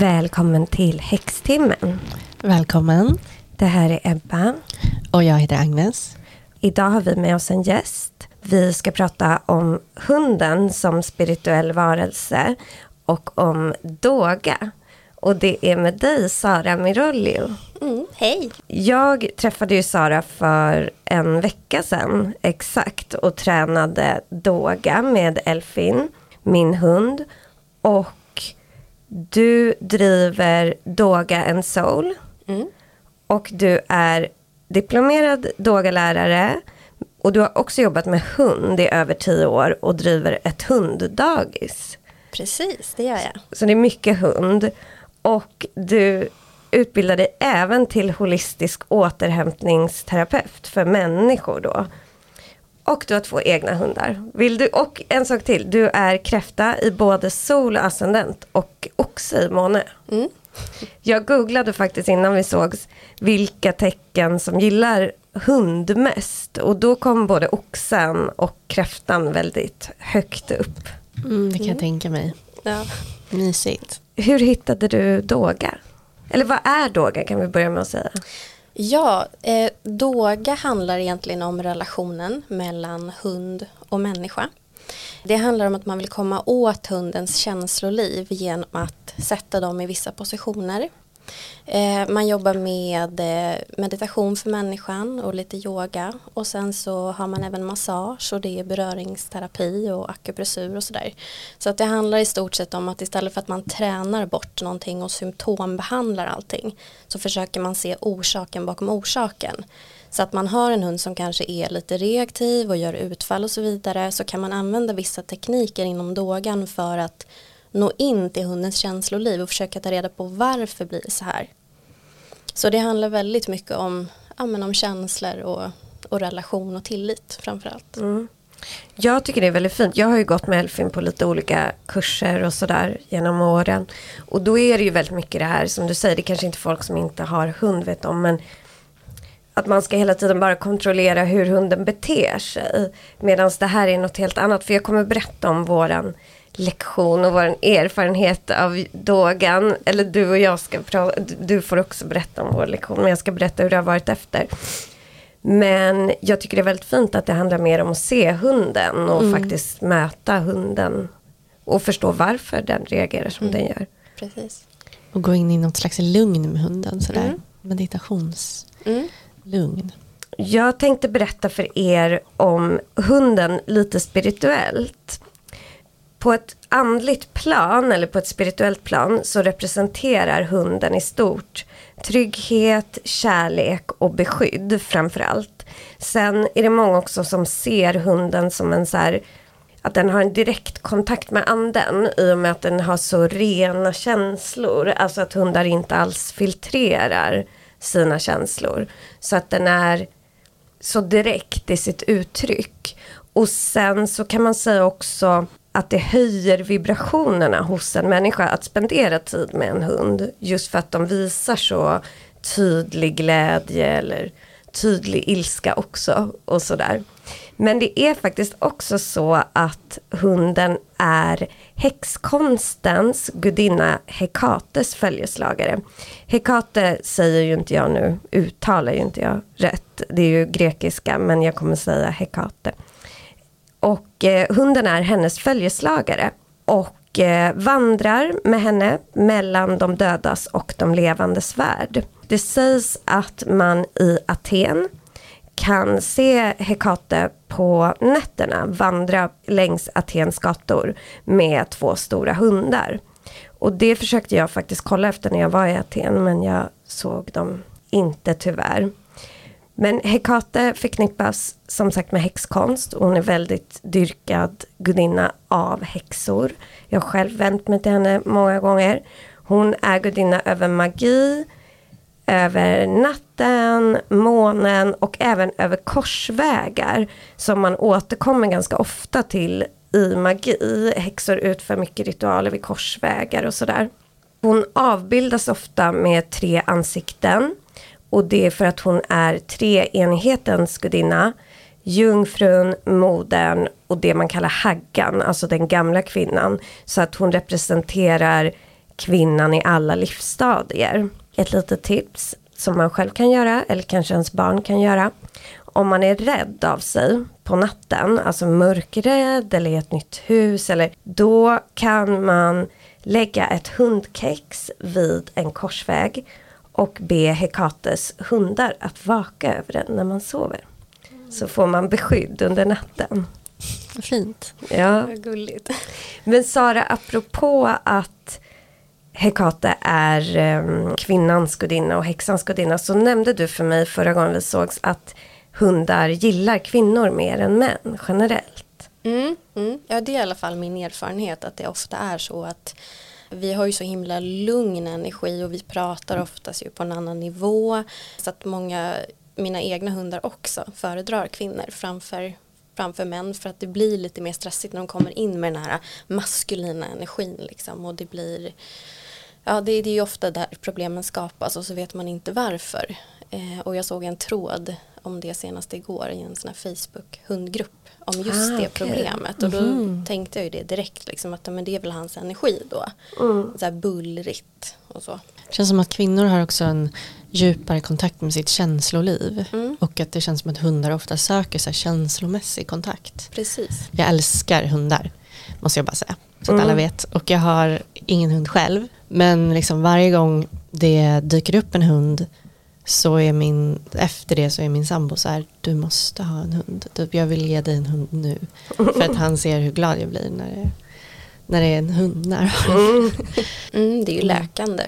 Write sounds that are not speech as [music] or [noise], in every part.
Välkommen till Häxtimmen. Välkommen. Det här är Ebba. Och jag heter Agnes. Idag har vi med oss en gäst. Vi ska prata om hunden som spirituell varelse och om Doga. Och det är med dig, Sara Miroglio. Mm, hej! Jag träffade ju Sara för en vecka sedan exakt och tränade Doga med Elfin, min hund. Och du driver Doga and Soul. Mm. Och du är diplomerad Doga-lärare. Och du har också jobbat med hund i över tio år och driver ett hunddagis. Precis, det gör jag. Så det är mycket hund. Och du utbildar dig även till holistisk återhämtningsterapeut för människor då. Och du har två egna hundar. Vill du, och en sak till, du är kräfta i både sol och ascendent och oxe i måne. Mm. Jag googlade faktiskt innan vi sågs vilka tecken som gillar hund mest. Och då kom både oxen och kräftan väldigt högt upp. Mm, det kan jag tänka mig. Ja. Mysigt. Hur hittade du Doga? Eller vad är Doga kan vi börja med att säga. Ja, eh, Doga handlar egentligen om relationen mellan hund och människa. Det handlar om att man vill komma åt hundens känsloliv genom att sätta dem i vissa positioner. Eh, man jobbar med eh, meditation för människan och lite yoga och sen så har man även massage och det är beröringsterapi och akupressur och sådär. Så att det handlar i stort sett om att istället för att man tränar bort någonting och symptombehandlar allting så försöker man se orsaken bakom orsaken. Så att man har en hund som kanske är lite reaktiv och gör utfall och så vidare så kan man använda vissa tekniker inom dogan för att nå in till hundens känsloliv och försöka ta reda på varför blir det så här. Så det handlar väldigt mycket om, ja, men om känslor och, och relation och tillit framförallt. Mm. Jag tycker det är väldigt fint. Jag har ju gått med Elfin på lite olika kurser och sådär genom åren. Och då är det ju väldigt mycket det här som du säger, det kanske inte folk som inte har hund vet om, men att man ska hela tiden bara kontrollera hur hunden beter sig. Medan det här är något helt annat. För jag kommer berätta om våran lektion och vår erfarenhet av dogan. Eller du och jag ska prata, du får också berätta om vår lektion. Men jag ska berätta hur det har varit efter. Men jag tycker det är väldigt fint att det handlar mer om att se hunden och Mm. faktiskt möta hunden. Och förstå varför den reagerar som Mm. den gör. Precis. Och gå in i något slags lugn med hunden. Sådär. Mm. Meditationslugn. Mm. Jag tänkte berätta för er om hunden lite spirituellt. På ett andligt plan eller på ett spirituellt plan så representerar hunden i stort trygghet, kärlek och beskydd framförallt. Sen är det många också som ser hunden som en så här att den har en direkt kontakt med anden i och med att den har så rena känslor. Alltså att hundar inte alls filtrerar sina känslor. Så att den är så direkt i sitt uttryck. Och sen så kan man säga också att det höjer vibrationerna hos en människa att spendera tid med en hund. Just för att de visar så tydlig glädje eller tydlig ilska också och sådär. Men det är faktiskt också så att hunden är häxkonstens gudinna Hekates följeslagare. Hekate säger ju inte jag nu, uttalar ju inte jag rätt. Det är ju grekiska men jag kommer säga Hekate. Och eh, hunden är hennes följeslagare och eh, vandrar med henne mellan de dödas och de levandes värld. Det sägs att man i Aten kan se Hekate på nätterna vandra längs Atens gator med två stora hundar. Och det försökte jag faktiskt kolla efter när jag var i Aten men jag såg dem inte tyvärr. Men Hekate förknippas som sagt med häxkonst och hon är väldigt dyrkad gudinna av häxor. Jag har själv vänt mig till henne många gånger. Hon är gudinna över magi, över natten, månen och även över korsvägar som man återkommer ganska ofta till i magi. Häxor utför mycket ritualer vid korsvägar och sådär. Hon avbildas ofta med tre ansikten och det är för att hon är treenighetens gudinna. Jungfrun, modern och det man kallar haggan, alltså den gamla kvinnan. Så att hon representerar kvinnan i alla livsstadier. Ett litet tips som man själv kan göra eller kanske ens barn kan göra. Om man är rädd av sig på natten, alltså mörkrädd eller i ett nytt hus, eller, då kan man lägga ett hundkex vid en korsväg och be Hekates hundar att vaka över den när man sover. Så får man beskydd under natten. Vad fint. Ja. Vad gulligt. Men Sara, apropå att Hekate är um, kvinnans gudinna och häxans gudinna så nämnde du för mig förra gången vi sågs att hundar gillar kvinnor mer än män generellt. Mm, mm. Ja, det är i alla fall min erfarenhet att det ofta är så att vi har ju så himla lugn energi och vi pratar oftast ju på en annan nivå. Så att många, mina egna hundar också föredrar kvinnor framför, framför män för att det blir lite mer stressigt när de kommer in med den här maskulina energin liksom och det blir Ja, det, det är ju ofta där problemen skapas och så vet man inte varför. Eh, och jag såg en tråd om det senast igår i en sån här Facebook hundgrupp om just Ah, det okej. problemet. Och då tänkte jag ju det direkt, liksom, att men det är väl hans energi då. Mm. Så här bullrigt och så. Det känns som att kvinnor har också en djupare kontakt med sitt känsloliv. Mm. Och att det känns som att hundar ofta söker så här känslomässig kontakt. Precis. Jag älskar hundar, måste jag bara säga. Så att Mm. alla vet. Och jag har ingen hund själv. Men liksom varje gång det dyker upp en hund så är min, efter det så är min sambo så här, du måste ha en hund. Typ, jag vill ge dig en hund nu. [laughs] För att han ser hur glad jag blir när det, när det är en hund närvarande. [laughs] Mm, det är ju läkande.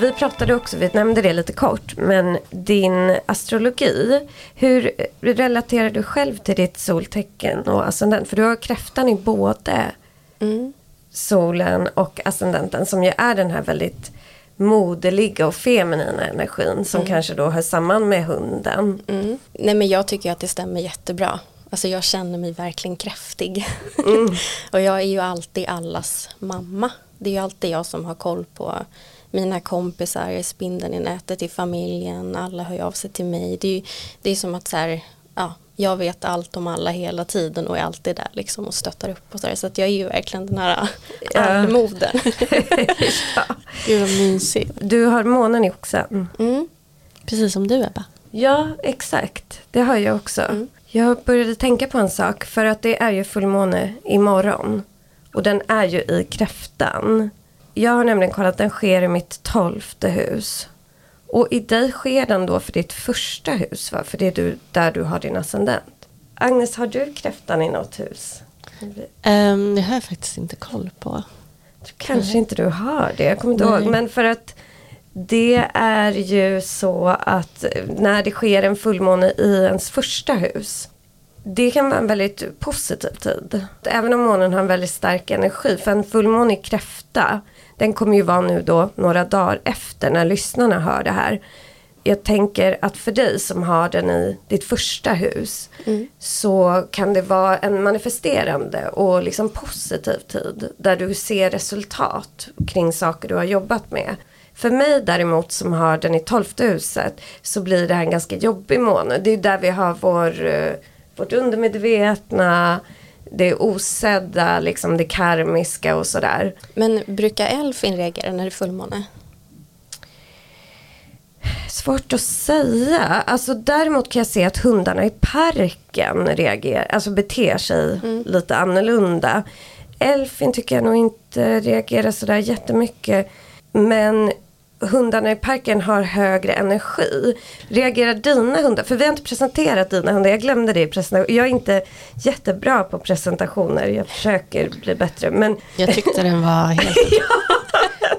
Vi pratade också, vi nämnde det lite kort, men din astrologi, hur relaterar du själv till ditt soltecken och ascendent? För du har kräftan i både Mm. solen och ascendenten som ju är den här väldigt moderliga och feminina energin som kanske då hör samman med hunden. Mm. Nej men jag tycker att det stämmer jättebra. Alltså jag känner mig verkligen kräftig. [laughs] och jag är ju alltid allas mamma. Det är ju alltid jag som har koll på mina kompisar, jag är spindeln i nätet i familjen, alla hör av sig till mig. Det är, ju, det är som att så här, ja, jag vet allt om alla hela tiden och är alltid där liksom och stöttar upp och så där. Så att jag är ju verkligen den här allmodern. [laughs] ja. Gud vad mysigt. Du har månen i oxen. Mm. Precis som du Ebba. Ja, exakt. Det har jag också. Mm. Jag började tänka på en sak för att det är ju fullmåne imorgon. Och den är ju i kräftan. Jag har nämligen kollat att den sker i mitt tolfte hus. Och i dig sker den då för ditt första hus va? För det är du, där du har din ascendent. Agnes, har du kräftan i något hus? Um, det har jag faktiskt inte koll på. Kanske inte du har det, jag kommer inte Nej. ihåg. Men för att det är ju så att när det sker en fullmåne i ens första hus. Det kan vara en väldigt positiv tid. Även om månen har en väldigt stark energi. För en fullmåne i kräfta. Den kommer ju vara nu då några dagar efter när lyssnarna hör det här. Jag tänker att för dig som har den i ditt första hus. Så kan det vara en manifesterande och liksom positiv tid. Där du ser resultat kring saker du har jobbat med. För mig däremot som har den i tolfte huset så blir det här en ganska jobbig månad. Det är där vi har vår, eh, vårt undermedvetna, det osedda, liksom det karmiska och sådär. Men brukar Elfin reagera när det är fullmåne? Svårt att säga. Alltså däremot kan jag se att hundarna i parken reagerar, alltså beter sig lite annorlunda. Elfin tycker jag nog inte reagerar sådär jättemycket. Men hundarna i parken har högre energi. Reagerar dina hundar, för vi har inte presenterat dina hundar, jag glömde det i presentationen. Jag är inte jättebra på presentationer, jag försöker bli bättre. Men Jag tyckte den var [laughs] helt...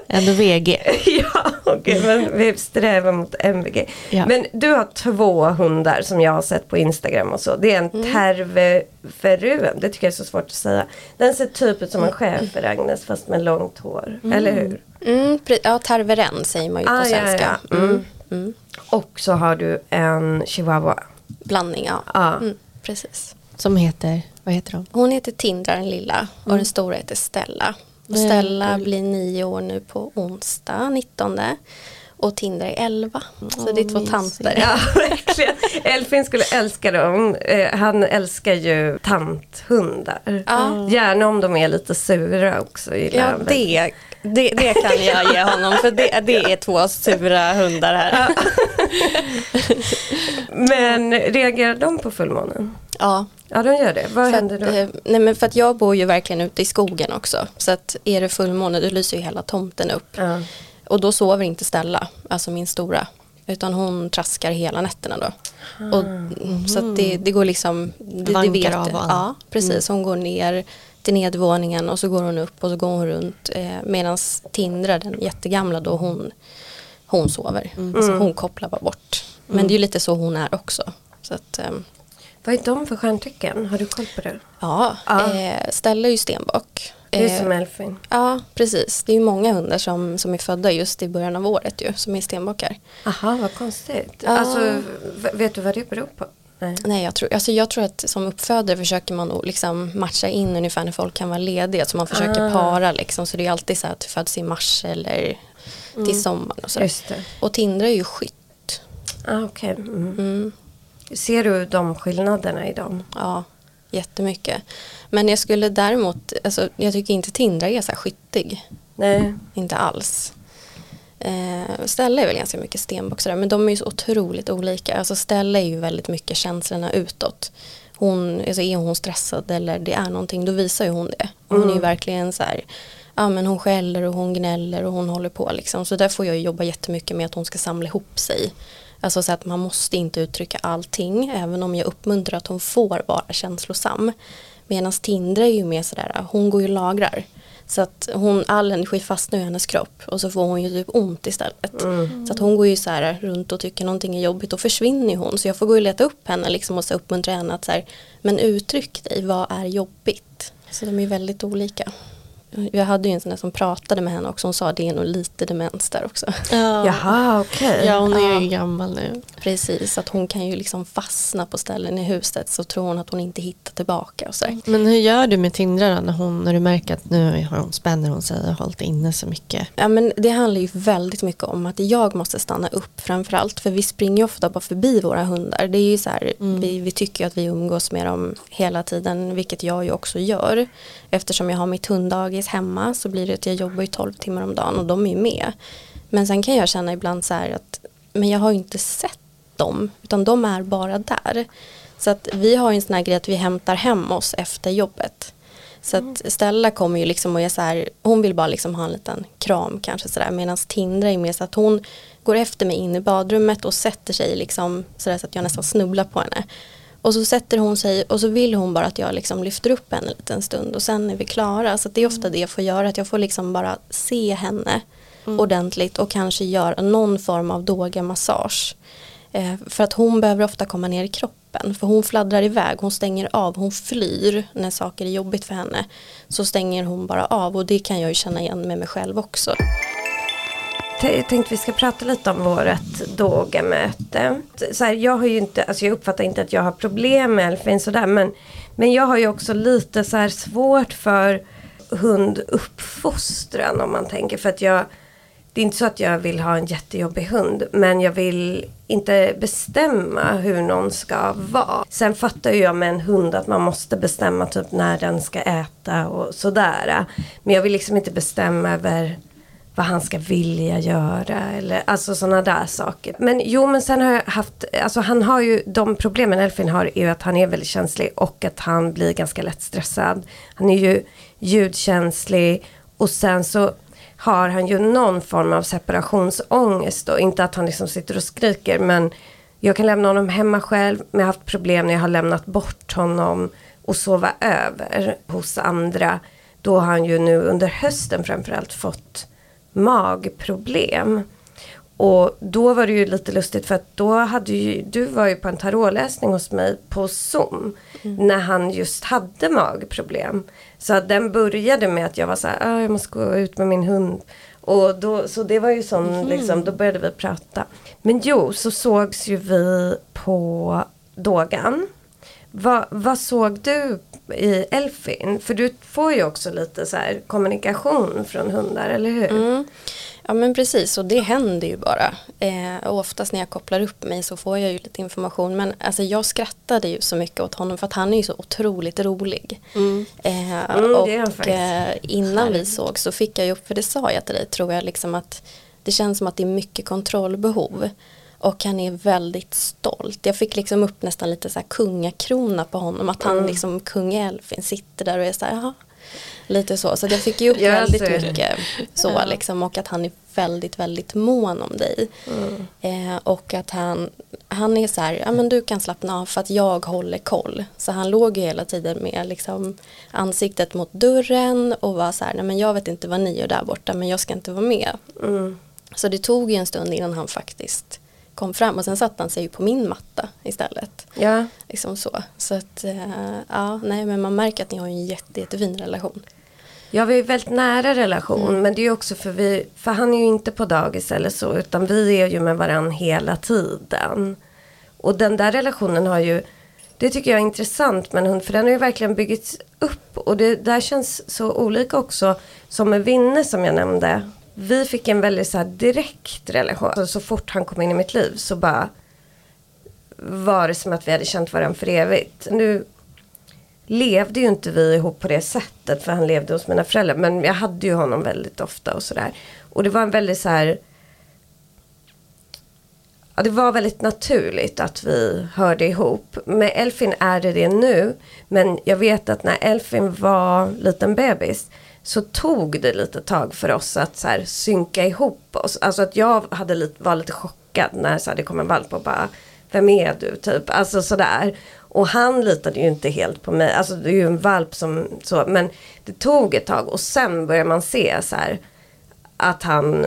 Ändå VG. [laughs] ja, okej, men vi strävar mot MVG. Ja. Men du har två hundar som jag har sett på Instagram och så. Det är en Mm. terveferuen, det tycker jag är så svårt att säga. Den ser typ ut som en schäfer Agnes fast med långt hår, eller hur? Mm, ja, tarveren säger man ju Ah, på ja, svenska. ja. Mm. Mm. Mm. Och så har du en chihuahua. Blandning, ja. Ja. Mm, precis. Som heter, vad heter de? Hon heter Tindra den lilla och den stora heter Stella. Och. Stella blir nio år nu på onsdag, 19. Och Tinder är 11. Så det är två tanter. Ja, [laughs] verkligen. Elfin skulle älska dem. Eh, Han älskar ju tanthundar. Ja. Gärna om de är lite sura också. Ja, det, det, det kan jag ge honom för det, det är två sura hundar här. [laughs] Men reagerar de på fullmånen? Ja, Ja, de gör det. Vad för händer att, då? eh, nej men för att jag bor ju verkligen ute i skogen också. Så att är det fullmåne då lyser ju hela tomten upp. Ja. Och då sover inte Stella, alltså min stora. Utan hon traskar hela nätterna då. Och, mm, så att det, det går liksom, det, det Vankar vet av och. Ja, precis. Hon går ner till nedervåningen och så går hon upp och så går hon runt. Eh, Medan Tindra, den jättegamla då, hon, hon sover. Alltså hon kopplar bara bort. Men det är ju lite så hon är också. Så att, ehm, Vad är de för stjärntecken? Har du koll på det? ja, Ja. Eh, Stella är ju stenbock. Det är Eh, som Elfin. Ja, precis. Det är ju många hundar som, som är födda just i början av året ju, som är stenbockar. Aha, vad konstigt. Ja. Alltså, vet du vad det beror på? Nej. Nej, jag tror, alltså jag tror att som uppfödare försöker man liksom matcha in ungefär när folk kan vara lediga. Så man försöker Ah. para liksom. Så det är alltid så att det föds i mars eller till sommaren och så. Och Tindra är ju skytt. Ah, Okej. Mm. Mm, Ser du de skillnaderna i dem? ja, jättemycket. Men jag skulle däremot, alltså, jag tycker inte Tindra är så här skyttig. Nej. Inte alls. Eh, Stella är väl ganska mycket stenbock sådär, men de är ju så otroligt olika. Alltså Stella är ju väldigt mycket känslorna utåt. Hon, alltså är hon stressad eller det är någonting, då visar ju hon det. Hon är ju verkligen så här, ja men hon skäller och hon gnäller och hon håller på liksom. Så där får jag jobba jättemycket med att hon ska samla ihop sig. Alltså så att man måste inte uttrycka allting, även om jag uppmuntrar att hon får vara känslosam. Medan Tindra är ju mer sådär, hon går ju och lagrar. Så att hon, all energi fastnar i hennes kropp och så får hon ju typ ont istället. Så att hon går ju så här runt och tycker någonting är jobbigt och försvinner hon. Så jag får gå och leta upp henne liksom och så uppmuntra henne att så här, men uttryck dig, vad är jobbigt? Så de är väldigt olika. Jag hade ju en sån där som pratade med henne också, hon sa det är nog lite demens där också. Ja, Jaha, okej. ja hon är Ja. ju gammal nu. Precis, att hon kan ju liksom fastna på ställen i huset så tror hon att hon inte hittar tillbaka och så där. Men hur gör du med Tindra då när, hon, när du märker att nu har hon spänner hon sig och hållit inne så mycket? Ja, men det handlar ju väldigt mycket om att jag måste stanna upp framförallt. För vi springer ju ofta bara förbi våra hundar. Det är ju så här, vi, vi tycker ju att vi umgås med dem hela tiden, vilket jag ju också gör. Eftersom jag har mitt hunddagis hemma så blir det att jag jobbar ju 12 timmar om dagen och de är ju med. Men sen kan jag känna ibland så här att men jag har ju inte sett dem, utan de är bara där. Så att vi har ju en sån här grej att vi hämtar hem oss efter jobbet. Så att Stella kommer ju liksom och är så här, hon vill bara liksom ha en liten kram kanske sådär. Medan Tindra är mer så att hon går efter mig in i badrummet och sätter sig liksom sådär så att jag nästan snubblar på henne. Och så sätter hon sig och så vill hon bara att jag liksom lyfter upp henne en liten stund och sen är vi klara. Så det är ofta det jag får göra, att jag får liksom bara se henne ordentligt och kanske göra någon form av massage Eh, för att hon behöver ofta komma ner i kroppen. För hon fladdrar iväg, hon stänger av, hon flyr när saker är jobbigt för henne. Så stänger hon bara av och det kan jag ju känna igen med mig själv också. Jag tänkte vi ska prata lite om vårt Dogamöte. Så här, jag har ju inte, alltså jag uppfattar inte att jag har problem med Elfin sådär men, men jag har ju också lite så här svårt för hunduppfostran om man tänker för att jag det är inte så att jag vill ha en jättejobbig hund men jag vill inte bestämma hur någon ska vara. Sen fattar ju jag med en hund att man måste bestämma typ när den ska äta och sådär. Men jag vill liksom inte bestämma över vad han ska vilja göra eller alltså sådana där saker. Men jo men sen har jag haft, alltså han har ju de problemen Elfin har är ju att han är väldigt känslig och att han blir ganska lätt stressad. Han är ju ljudkänslig och sen så har han ju någon form av separationsångest och Inte att han liksom sitter och skriker men jag kan lämna honom hemma själv men jag har haft problem när jag har lämnat bort honom och sova över hos andra. Då har han ju nu under hösten framförallt fått magproblem. Och då var det ju lite lustigt för att då hade ju, du var ju på en tarotläsning hos mig på Zoom. När han just hade magproblem. Så att den började med att jag var så här, ah, jag måste gå ut med min hund. Och då, så det var ju sån, liksom, då började vi prata. Men jo, så sågs ju vi på Dogan. Va, vad såg du i Elfin? För du får ju också lite så här kommunikation från hundar, eller hur? Mm. Ja men precis och det händer ju bara. Eh, och oftast när jag kopplar upp mig så får jag ju lite information. Men alltså jag skrattade ju så mycket åt honom för att han är ju så otroligt rolig. Mm. Eh, Mm, och eh, innan vi såg så fick jag ju upp, för det sa jag till dig tror jag liksom att det känns som att det är mycket kontrollbehov. Och han är väldigt stolt. Jag fick liksom upp nästan lite så här kungakrona på honom. Att han Mm. liksom, kung Elfin sitter där och är så här, jaha. Lite så. Så jag fick ju upp väldigt mycket så Ja. liksom. Och att han är väldigt, väldigt mån om dig. Mm. Eh, och att han, han är så här, ja men du kan slappna av för att jag håller koll. Så han låg ju hela tiden med liksom ansiktet mot dörren och var så här, nej men jag vet inte vad ni gör där borta men jag ska inte vara med. Mm. Så det tog ju en stund innan han faktiskt kom fram och sen satte han sig ju på min matta istället. Ja, Liksom så. Så att, eh, ja, nej men man märker att ni har en jätte, jättefin relation. Ja, vi är väldigt nära relation. Mm. Men det är också för vi, för han är ju inte på dagis eller så. Utan vi är ju med varandra hela tiden. Och den där relationen har ju, det tycker jag är intressant med en hund. För den har ju verkligen byggts upp. Och det där känns så olika också. Som med Vinne som jag nämnde. Vi fick en väldigt så här direkt relation. Så, så fort han kom in i mitt liv så bara var det som att vi hade känt varandra för evigt. Nu levde ju inte vi ihop på det sättet för han levde hos mina föräldrar. Men jag hade ju honom väldigt ofta och sådär. Och det var en väldigt så här. Ja, det var väldigt naturligt att vi hörde ihop. Med Elfin är det det nu. Men jag vet att när Elfin var liten bebis så tog det lite tag för oss att så här, synka ihop oss. Alltså att jag hade lite, var lite chockad när så här, det kom en valp och bara Vem är du? Typ. Alltså sådär. Och han litade ju inte helt på mig. Alltså det är ju en valp som så. Men det tog ett tag och sen började man se så här att han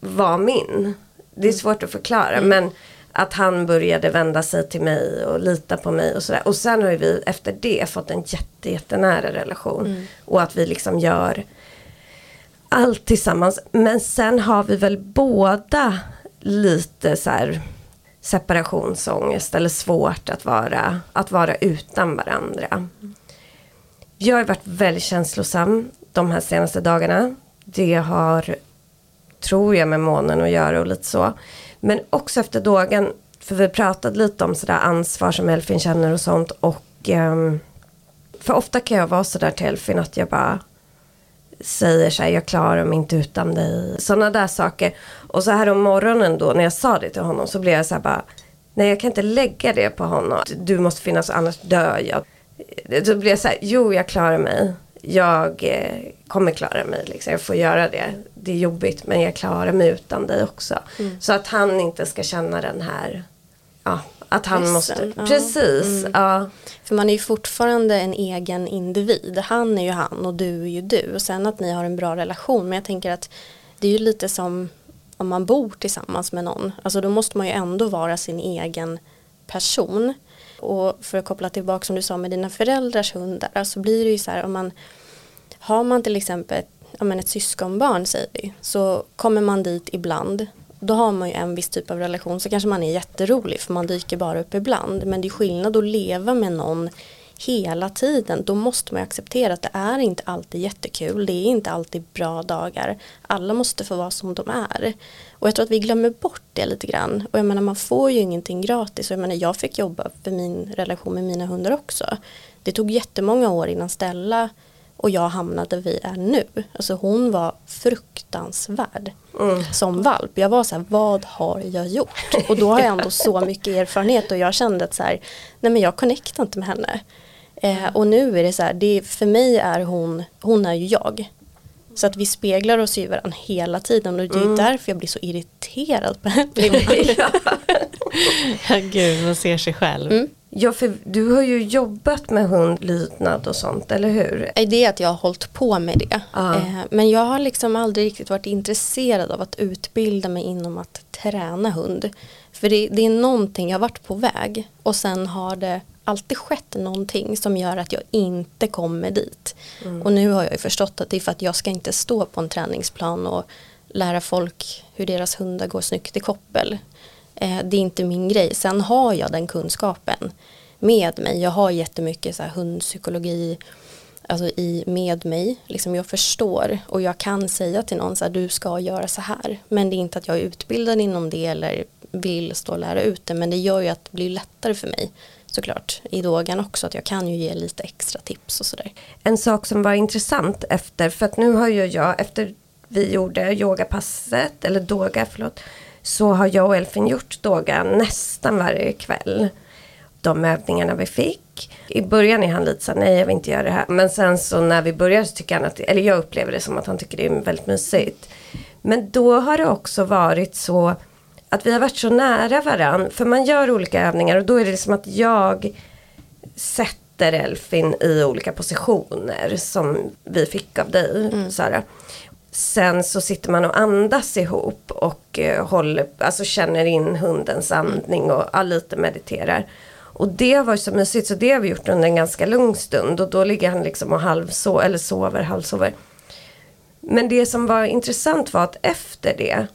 var min. Det är svårt att förklara men att han började vända sig till mig och lita på mig och sådär. Och sen har ju vi efter det fått en jätte, jättenära relation. Och att vi liksom gör allt tillsammans. Men sen har vi väl båda lite så här separationsångest eller svårt att vara, att vara utan varandra. Jag har varit väldigt känslosam de här senaste dagarna. Det har, tror jag, med månen att göra och lite så. Men också efter dagen, för vi pratade lite om sådär ansvar som Elfin känner och sånt. Och um, för ofta kan jag vara sådär till Elfin att jag bara säger så här, jag klarar mig inte utan dig. Sådana där saker. Och så här om morgonen då när jag sa det till honom så blev jag så här bara, nej jag kan inte lägga det på honom. Du måste finnas annars dör jag. Då blev jag så här, jo jag klarar mig. Jag eh, kommer klara mig, liksom. jag får göra det. Det är jobbigt men jag klarar mig utan dig också. Så att han inte ska känna den här, ja, att han Pressen, måste, ja. precis, ja. För man är ju fortfarande en egen individ. Han är ju han och du är ju du. Och sen att ni har en bra relation. Men jag tänker att det är ju lite som om man bor tillsammans med någon. Alltså då måste man ju ändå vara sin egen person. Och för att koppla tillbaka som du sa med dina föräldrars hundar. Så blir det ju så här om man har man till exempel ett, ja, men ett syskonbarn säger vi. Så kommer man dit ibland. Då har man ju en viss typ av relation. Så kanske man är jätterolig för man dyker bara upp ibland. Men det är skillnad att leva med någon hela tiden. Då måste man ju acceptera att det är inte alltid jättekul. Det är inte alltid bra dagar. Alla måste få vara som de är. Och jag tror att vi glömmer bort det lite grann. Och jag menar man får ju ingenting gratis. Och jag menar jag fick jobba för min relation med mina hundar också. Det tog jättemånga år innan Stella och jag hamnade där vi är nu. Alltså hon var fruktansvärd som valp. Jag var så här, vad har jag gjort? Och då har jag ändå så mycket erfarenhet och jag kände att så här, nej men jag connectar inte med henne. Eh, och nu är det så här, det, för mig är hon, hon är ju jag. Så att vi speglar oss i varandra hela tiden och det är ju därför jag blir så irriterad på henne. [laughs] [laughs] Gud, man ser sig själv. Mm. Ja, för du har ju jobbat med hundlydnad och sånt, eller hur? Det är att jag har hållit på med det. Ja. Eh, men jag har liksom aldrig riktigt varit intresserad av att utbilda mig inom att träna hund. För det, det är någonting, jag har varit på väg och sen har det alltid skett någonting som gör att jag inte kommer dit. Och nu har jag ju förstått att det är för att jag ska inte stå på en träningsplan och lära folk hur deras hundar går snyggt i koppel. Eh, det är inte min grej. Sen har jag den kunskapen med mig. Jag har jättemycket så här hundpsykologi, alltså i, med mig. Liksom jag förstår och jag kan säga till någon så här, du ska göra så här. Men det är inte att jag är utbildad inom det eller vill stå och lära ut det. Men det gör ju att det blir lättare för mig såklart i dogan också. Att jag kan ju ge lite extra tips och sådär. En sak som var intressant efter, för att nu har ju jag, efter vi gjorde yogapasset, eller doga, förlåt, så har jag och Elfin gjort doga nästan varje kväll. De övningarna vi fick. I början är han lite såhär, nej jag vill inte göra det här. Men sen så när vi börjar så tycker han att, eller jag upplever det som att han tycker det är väldigt mysigt. Men då har det också varit så att vi har varit så nära varann. För man gör olika övningar och då är det som att jag sätter Elfin i olika positioner som vi fick av dig, mm. Sara. Sen så sitter man och andas ihop och eh, håller, alltså känner in hundens andning och ja, lite mediterar. Och det var så mysigt så det har vi gjort under en ganska lång stund och då ligger han liksom och halvsover, eller sover, halvsover. Men det som var intressant var att efter det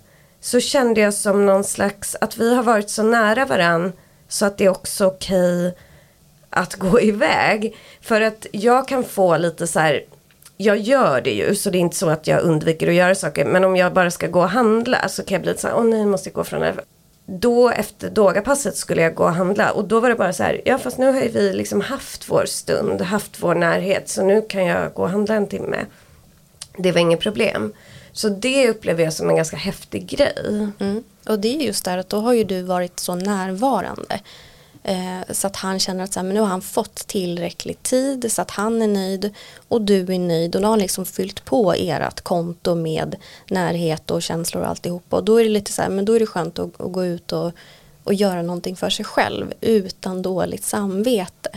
så kände jag som någon slags att vi har varit så nära varann så att det är också okej att gå [laughs] iväg. För att jag kan få lite så här, jag gör det ju så det är inte så att jag undviker att göra saker. Men om jag bara ska gå och handla så kan jag bli lite så här, åh nej, måste jag gå från det Då efter dogapasset skulle jag gå och handla och då var det bara så här, ja fast nu har ju vi liksom haft vår stund, haft vår närhet så nu kan jag gå och handla en timme. Det var inget problem. Så det upplever jag som en ganska häftig grej. Mm. Och det är just där att då har ju du varit så närvarande. Eh, så att han känner att så här, men nu har han fått tillräcklig tid så att han är nöjd och du är nöjd och då har han liksom fyllt på ert konto med närhet och känslor och alltihopa och då är det lite så här, men då är det skönt att, att gå ut och, och göra någonting för sig själv utan dåligt samvete.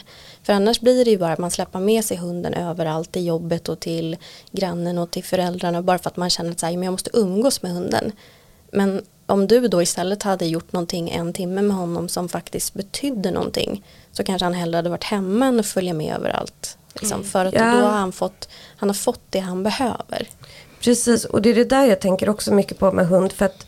För annars blir det ju bara att man släpper med sig hunden överallt i jobbet och till grannen och till föräldrarna bara för att man känner att så här, men jag måste umgås med hunden. Men om du då istället hade gjort någonting en timme med honom som faktiskt betydde någonting så kanske han hellre hade varit hemma än att följa med överallt. Liksom, för att ja. då har han fått, han har fått det han behöver. Precis, och det är det där jag tänker också mycket på med hund. För att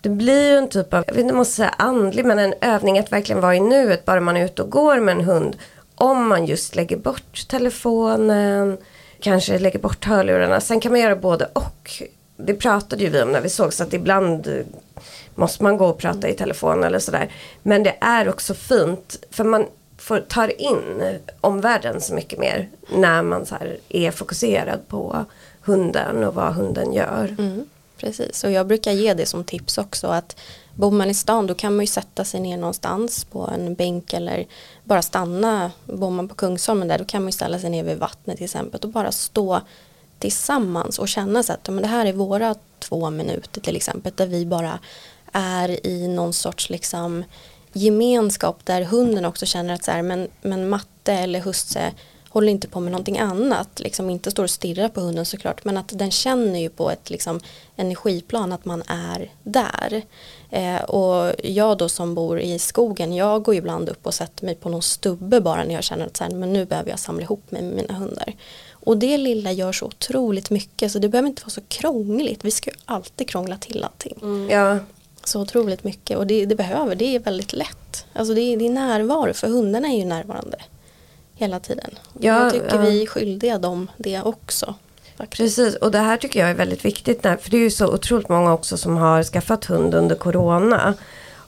det blir ju en typ av, jag vet inte om man säga andlig, men en övning att verkligen vara i nuet. Bara man är ute och går med en hund. Om man just lägger bort telefonen, kanske lägger bort hörlurarna. Sen kan man göra både och. Det pratade ju vi om när vi såg så att ibland måste man gå och prata i telefon eller sådär. Men det är också fint för man får, tar in omvärlden så mycket mer när man så är fokuserad på hunden och vad hunden gör. Mm, precis, och jag brukar ge det som tips också att bor man i stan då kan man ju sätta sig ner någonstans på en bänk eller bara stanna. Bor man på Kungsholmen där då kan man ju ställa sig ner vid vattnet till exempel och bara stå tillsammans och känna så att men det här är våra två minuter till exempel där vi bara är i någon sorts liksom gemenskap där hunden också känner att så här, men, men matte eller husse håller inte på med någonting annat, liksom inte står och stirrar på hunden såklart, men att den känner ju på ett liksom, energiplan att man är där. Eh, och jag då som bor i skogen, jag går ibland upp och sätter mig på någon stubbe bara när jag känner att så här, men nu behöver jag samla ihop mig med mina hundar. Och det lilla gör så otroligt mycket så det behöver inte vara så krångligt. Vi ska ju alltid krångla till allting. Mm. Ja. Så otroligt mycket och det, det, behöver, det är väldigt lätt. Alltså det, det är närvaro för hundarna är ju närvarande hela tiden. Ja, jag tycker ja. vi är skyldiga dem det också. Faktiskt. Precis och det här tycker jag är väldigt viktigt. För det är ju så otroligt många också som har skaffat hund under corona.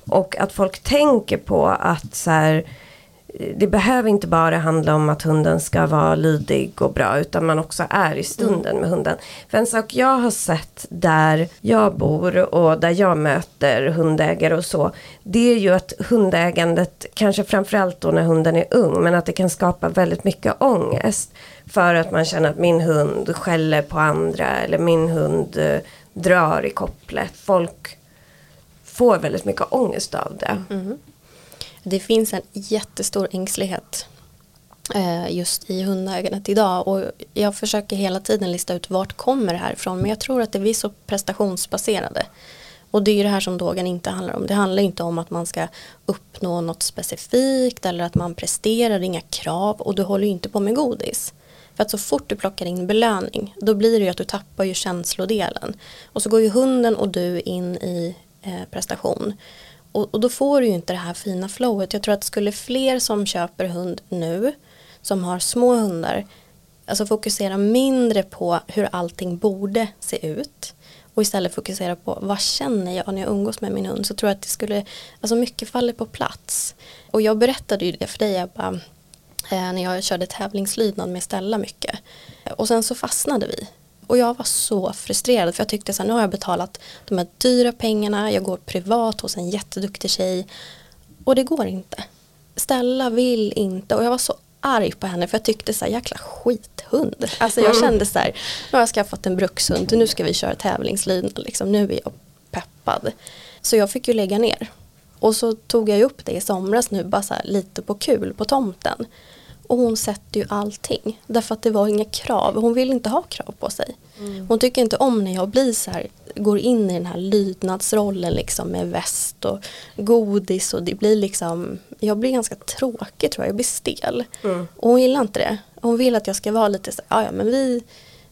Och att folk tänker på att så här, det behöver inte bara handla om att hunden ska vara lydig och bra utan man också är i stunden med hunden. För en sak jag har sett där jag bor och där jag möter hundägare och så. Det är ju att hundägandet, kanske framförallt då när hunden är ung, men att det kan skapa väldigt mycket ångest. För att man känner att min hund skäller på andra eller min hund eh, drar i kopplet. Folk får väldigt mycket ångest av det. Mm. Det finns en jättestor ängslighet eh, just i hundägandet idag och jag försöker hela tiden lista ut vart kommer det här ifrån men jag tror att det blir så prestationsbaserade. Och det är ju det här som dogen inte handlar om. Det handlar inte om att man ska uppnå något specifikt eller att man presterar, inga krav och du håller ju inte på med godis. För att så fort du plockar in belöning då blir det ju att du tappar ju känslodelen. Och så går ju hunden och du in i eh, prestation. Och, och, då får du ju inte det här fina flowet. Jag tror att skulle fler som köper hund nu som har små hundar Alltså fokusera mindre på hur allting borde se ut och istället fokusera på vad känner jag när jag umgås med min hund så tror jag att det skulle, alltså mycket faller på plats. Och jag berättade ju det för dig Ebba, eh, när jag körde tävlingslydnad med Stella mycket. Och sen så fastnade vi. Och jag var så frustrerad för jag tyckte så här, nu har jag betalat de här dyra pengarna, jag går privat hos en jätteduktig tjej och det går inte. Stella vill inte och jag var så arg på henne för jag tyckte så här jäkla skithund. Alltså jag kände så här, nu har jag skaffat en brukshund, nu ska vi köra tävlingslydnad, liksom, nu är jag peppad. Så jag fick ju lägga ner. Och så tog jag upp det i somras nu bara så här, lite på kul på tomten. Och hon sätter ju allting. Därför att det var inga krav. Hon vill inte ha krav på sig. Mm. Hon tycker inte om när jag blir så här, går in i den här lydnadsrollen liksom med väst och godis och det blir liksom, jag blir ganska tråkig tror jag, jag blir stel. Mm. Och hon gillar inte det. Hon vill att jag ska vara lite så ja men vi,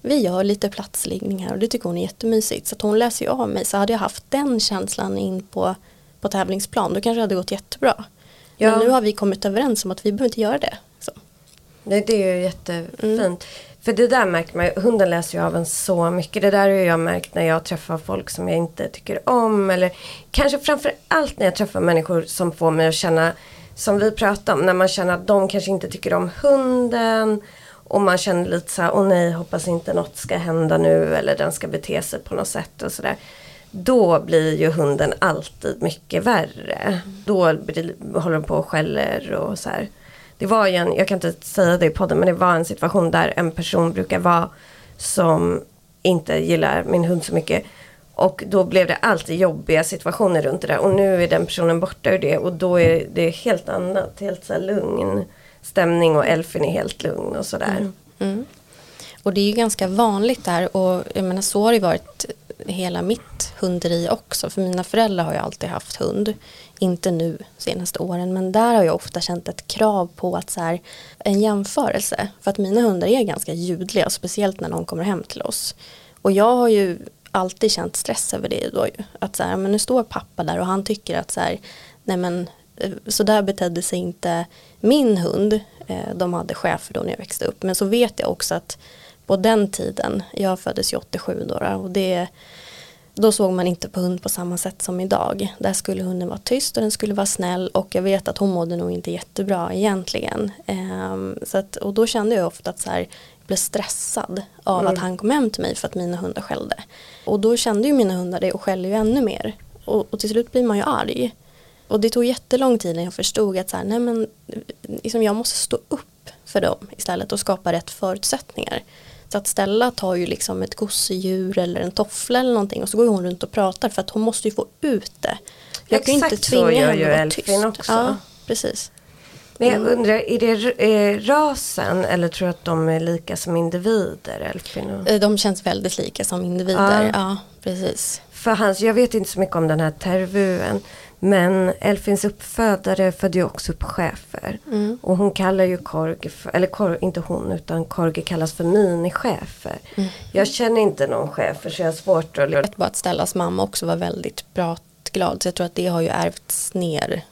vi gör lite platsliggning här och det tycker hon är jättemysigt. Så hon läser ju av mig. Så hade jag haft den känslan in på, på tävlingsplan då kanske det hade gått jättebra. Ja. Men nu har vi kommit överens om att vi behöver inte göra det. Nej, det är ju jättefint. Mm. För det där märker man ju, hunden läser ju av en så mycket. Det där har jag märkt när jag träffar folk som jag inte tycker om. Eller kanske framför allt när jag träffar människor som får mig att känna, som vi pratade om, när man känner att de kanske inte tycker om hunden. Och man känner lite så här, åh nej, hoppas inte något ska hända nu eller den ska bete sig på något sätt och sådär. Då blir ju hunden alltid mycket värre. Mm. Då håller den på och skäller och så här det var ju en, jag kan inte säga det i podden, men det var en situation där en person brukar vara som inte gillar min hund så mycket. Och då blev det alltid jobbiga situationer runt det där. Och nu är den personen borta ur det och då är det helt annat, helt så lugn stämning och Elfin är helt lugn och sådär. Mm. Mm. Och det är ju ganska vanligt där och jag menar så har det varit hela mitt hunderi också. För mina föräldrar har ju alltid haft hund. Inte nu senaste åren men där har jag ofta känt ett krav på att så här, en jämförelse. För att mina hundar är ganska ljudliga speciellt när de kommer hem till oss. Och jag har ju alltid känt stress över det då ju. Att så här, men nu står pappa där och han tycker att så här, nej men eh, så där betedde sig inte min hund. Eh, de hade chefer då när jag växte upp. Men så vet jag också att på den tiden, jag föddes ju 87 då och det då såg man inte på hund på samma sätt som idag. Där skulle hunden vara tyst och den skulle vara snäll och jag vet att hon mådde nog inte jättebra egentligen. Um, så att, och då kände jag ofta att så här, jag blev stressad av mm. att han kom hem till mig för att mina hundar skällde. Och då kände ju mina hundar det och skällde ju ännu mer. Och, och till slut blir man ju arg. Och det tog jättelång tid när jag förstod att så här, nej men, liksom jag måste stå upp för dem istället och skapa rätt förutsättningar. Så att Stella tar ju liksom ett gosedjur eller en toffla eller någonting och så går hon runt och pratar för att hon måste ju få ut det. Jag kan ju inte tvinga henne att vara tyst. Också. Ja, precis. Men jag mm. undrar, är det rasen eller tror du att de är lika som individer? Elfin eh, De känns väldigt lika som individer, ja, ja precis. För hans, jag vet inte så mycket om den här tervuen. Men Elfins uppfödare födde ju också upp chefer. Mm. Och hon kallar ju Korg, för, eller Korg, inte hon utan Korgi kallas för minichefer. Mm. Jag känner inte någon chefer så jag har svårt att... Jag vet bara att Stellas mamma också var väldigt pratglad. Så jag tror att det har ju ärvts ner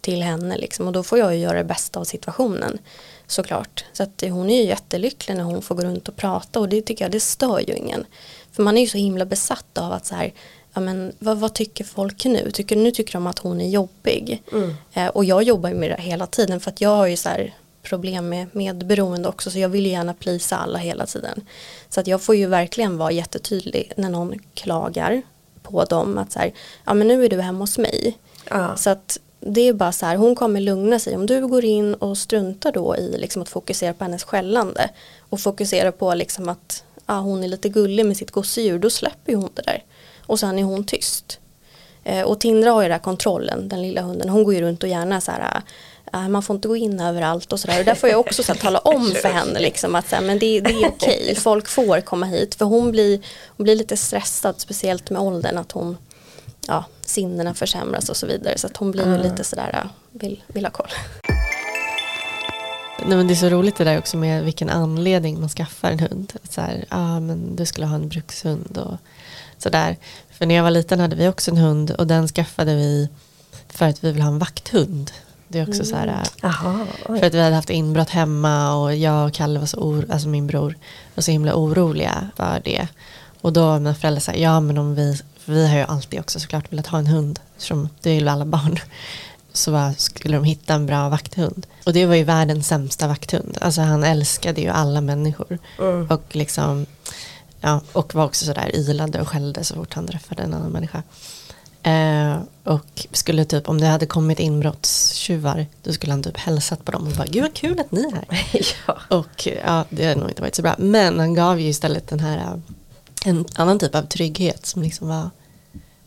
till henne liksom. Och då får jag ju göra det bästa av situationen. Såklart. Så att hon är ju jättelycklig när hon får gå runt och prata och det tycker jag det stör ju ingen. För man är ju så himla besatt av att så här ja, men, vad, vad, tycker folk nu? Tycker, nu tycker de att hon är jobbig. Mm. Eh, och jag jobbar med det hela tiden för att jag har ju så här problem med medberoende också så jag vill ju gärna plisa alla hela tiden. Så att jag får ju verkligen vara jättetydlig när någon klagar på dem att så här, ja men nu är du hemma hos mig. Ja. Så att det är bara så här, hon kommer lugna sig. Om du går in och struntar då i liksom att fokusera på hennes skällande och fokusera på liksom att ja, hon är lite gullig med sitt gosedjur, då släpper ju hon det där och sen är hon tyst. Eh, och Tindra har ju den här kontrollen, den lilla hunden. Hon går ju runt och gärna så här äh, man får inte gå in överallt och sådär. Och där får jag också så här, tala om [laughs] för henne liksom att så här, men det, det är okej, okay. [laughs] folk får komma hit. För hon blir, hon blir lite stressad, speciellt med åldern, att hon, ja, sinnena försämras och så vidare. Så att hon blir mm. lite sådär, vill, vill ha koll. Nej, men det är så roligt det där också med vilken anledning man skaffar en hund. Så här, ah, men du skulle ha en brukshund och sådär. För när jag var liten hade vi också en hund och den skaffade vi för att vi vill ha en vakthund. Det är också så här, äh, Jaha, oj. för att vi hade haft inbrott hemma och jag och Kalle var så oro, alltså min bror var så himla oroliga för det. Och då var mina föräldrar sa, ja men om vi, vi har ju alltid också såklart velat ha en hund, som det vill alla barn. Så bara skulle de hitta en bra vakthund. Och det var ju världens sämsta vakthund. Alltså han älskade ju alla människor. Mm. Och liksom, ja, och var också sådär ylade och skällde så fort han träffade en annan människa. Eh, och skulle typ, om det hade kommit inbrottstjuvar, då skulle han typ hälsat på dem och bara, gud vad kul att ni är här. [laughs] ja. Och ja, det har nog inte varit så bra. Men han gav ju istället den här, äh, en annan typ av trygghet som liksom var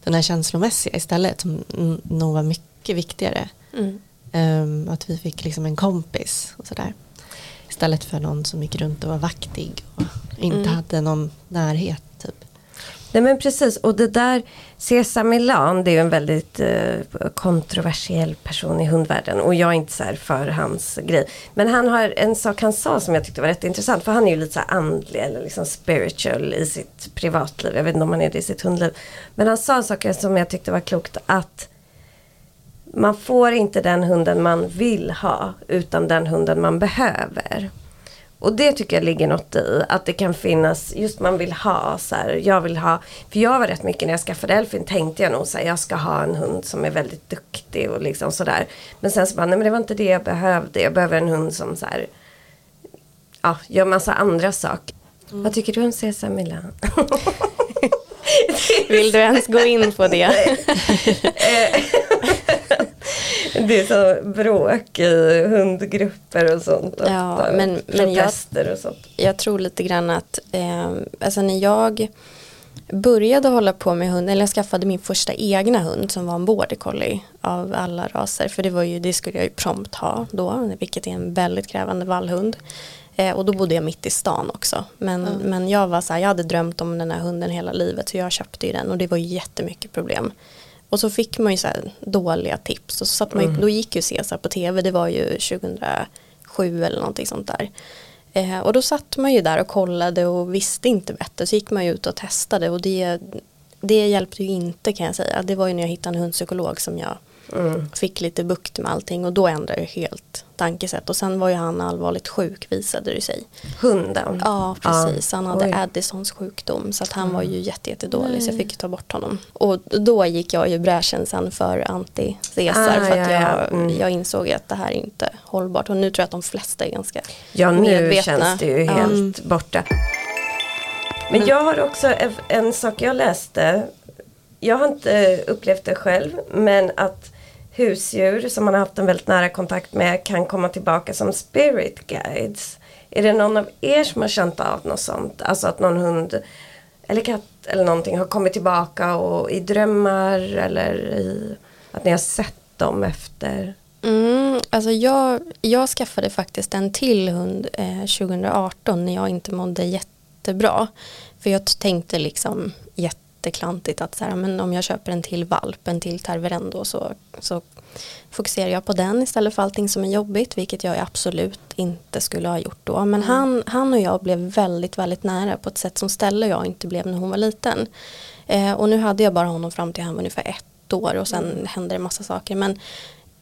den här känslomässiga istället, som nog var mycket viktigare. Mm. Ehm, att vi fick liksom en kompis och sådär. Istället för någon som gick runt och var vaktig och inte Mm. hade någon närhet typ. Nej men precis, och det där, Cesar Milan, det är ju en väldigt eh, kontroversiell person i hundvärlden och jag är inte så här för hans grej. Men han har en sak han sa som jag tyckte var rätt intressant, för han är ju lite så andlig eller liksom spiritual i sitt privatliv, jag vet inte om han är det i sitt hundliv. Men han sa saker som jag tyckte var klokt, att man får inte den hunden man vill ha, utan den hunden man behöver. Och det tycker jag ligger något i. Att det kan finnas, just man vill ha så här, jag vill ha, för jag var rätt mycket när jag skaffade Elfin tänkte jag nog så här, jag ska ha en hund som är väldigt duktig och liksom sådär. Men sen så bara, nej men det var inte det jag behövde, jag behöver en hund som så här, ja, gör massa andra saker. Vad tycker du om Cesar Milan? [laughs] Vill du ens gå in på det? [laughs] [laughs] [laughs] det är så bråk i hundgrupper och sånt. Ja, ofta. men- men jag- och sånt. Jag tror lite grann att eh, alltså när jag började hålla på med hund, eller jag skaffade min första egna hund som var en border collie av alla raser, för det, var ju, det skulle jag ju prompt ha då, vilket är en väldigt krävande vallhund. Eh, och då bodde jag mitt i stan också. Men, men jag var så här, jag hade drömt om den här hunden hela livet så jag köpte ju den och det var jättemycket problem. Och så fick man ju så dåliga tips och så satt man ju, då gick ju Cesar på tv, det var ju 2007 eller någonting sånt där. Eh, och då satt man ju där och kollade och visste inte bättre. Så gick man ju ut och testade och det, det hjälpte ju inte kan jag säga. Det var ju när jag hittade en hundpsykolog som jag Mm. fick lite bukt med allting och då ändrade jag helt tankesätt. Och sen var ju han allvarligt sjuk visade det sig. Hunden. Ja precis, han hade Oj. Addisons sjukdom så att han var ju jätte, jättedålig så jag fick ta bort honom. Och då gick jag ju bräschen sen för anti-Cesar Ah, för att ja, ja. jag, Mm. jag insåg att det här är inte hållbart och nu tror jag att de flesta är ganska Ja, nu medvetna. känns det ju Ja. helt borta. Men jag har också en, en sak jag läste. Jag har inte upplevt det själv, men att husdjur som man har haft en väldigt nära kontakt med kan komma tillbaka som spirit guides. Är det någon av er som har känt av något sånt? Alltså att någon hund eller katt eller någonting har kommit tillbaka och i drömmar eller i att ni har sett dem efter? Mm, alltså jag, jag skaffade faktiskt en till hund eh, 2018 när jag inte mådde jättebra. För jag tänkte liksom jätteklantigt att så här, men om jag köper en till valp, en till terverendo så, så fokuserar jag på den istället för allting som är jobbigt, vilket jag absolut inte skulle ha gjort då. Men han, han och jag blev väldigt, väldigt nära på ett sätt som Stella och jag inte blev när hon var liten. Eh, och nu hade jag bara honom fram till han var ungefär ett år och sen hände det massa saker. Men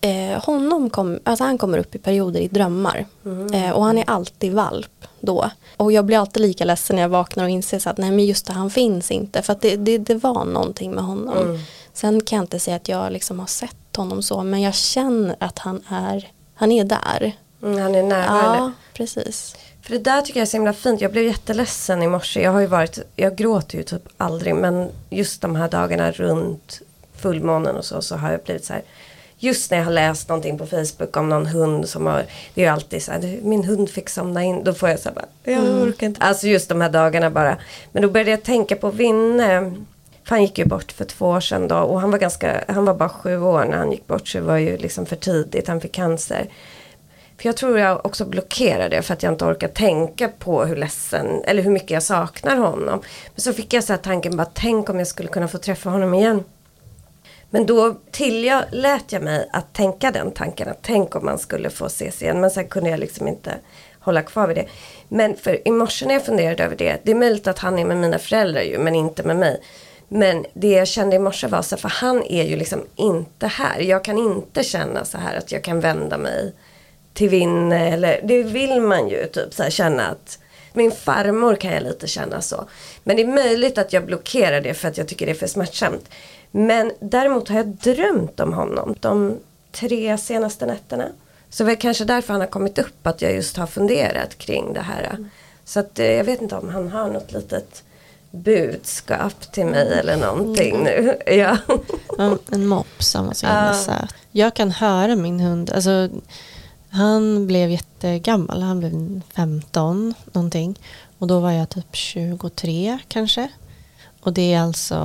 eh, honom kom, alltså han kommer upp i perioder i drömmar. Eh, och han är alltid valp då. Och jag blir alltid lika ledsen när jag vaknar och inser så att nej men just det, han finns inte. För att det, det, det var någonting med honom. Sen kan jag inte säga att jag liksom har sett honom så, men jag känner att han är, han är där. Mm, han är närvarande. Ja, precis. För det där tycker jag är så himla fint. Jag blev jätteledsen i morse. Jag har ju varit, jag gråter ju typ aldrig. Men just de här dagarna runt fullmånen och så, så har jag blivit så här. Just när jag har läst någonting på Facebook om någon hund som har, det är ju alltid så här, "Du, min hund fick somna in. Då får jag så här bara, jag orkar inte. Alltså just de här dagarna bara. Men då började jag tänka på Vinne. För han gick ju bort för två år sedan då. Och han var ganska, han var bara sju år när han gick bort. Så det var ju liksom för tidigt. Han fick cancer. För jag tror jag också blockerar det för att jag inte orkar tänka på hur ledsen eller hur mycket jag saknar honom. Men så fick jag så här tanken bara tänk om jag skulle kunna få träffa honom igen. Men då tillät jag, jag mig att tänka den tanken att tänk om man skulle få ses igen. Men sen kunde jag liksom inte hålla kvar vid det. Men för i morse när jag funderade över det, det är möjligt att han är med mina föräldrar ju men inte med mig. Men det jag kände i morse var så för han är ju liksom inte här. Jag kan inte känna så här att jag kan vända mig till Vinne eller det vill man ju typ så här känna att min farmor kan jag lite känna så. Men det är möjligt att jag blockerar det för att jag tycker det är för smärtsamt. Men däremot har jag drömt om honom de tre senaste nätterna. Så det är kanske därför han har kommit upp att jag just har funderat kring det här. Så att eh, jag vet inte om han har något litet budskap till mig eller någonting nu. [laughs] Ja. En, en mops, han var så himla söt. Jag kan höra min hund, alltså han blev jättegammal, han blev 15 någonting. Och då var jag typ 23 kanske. Och det är alltså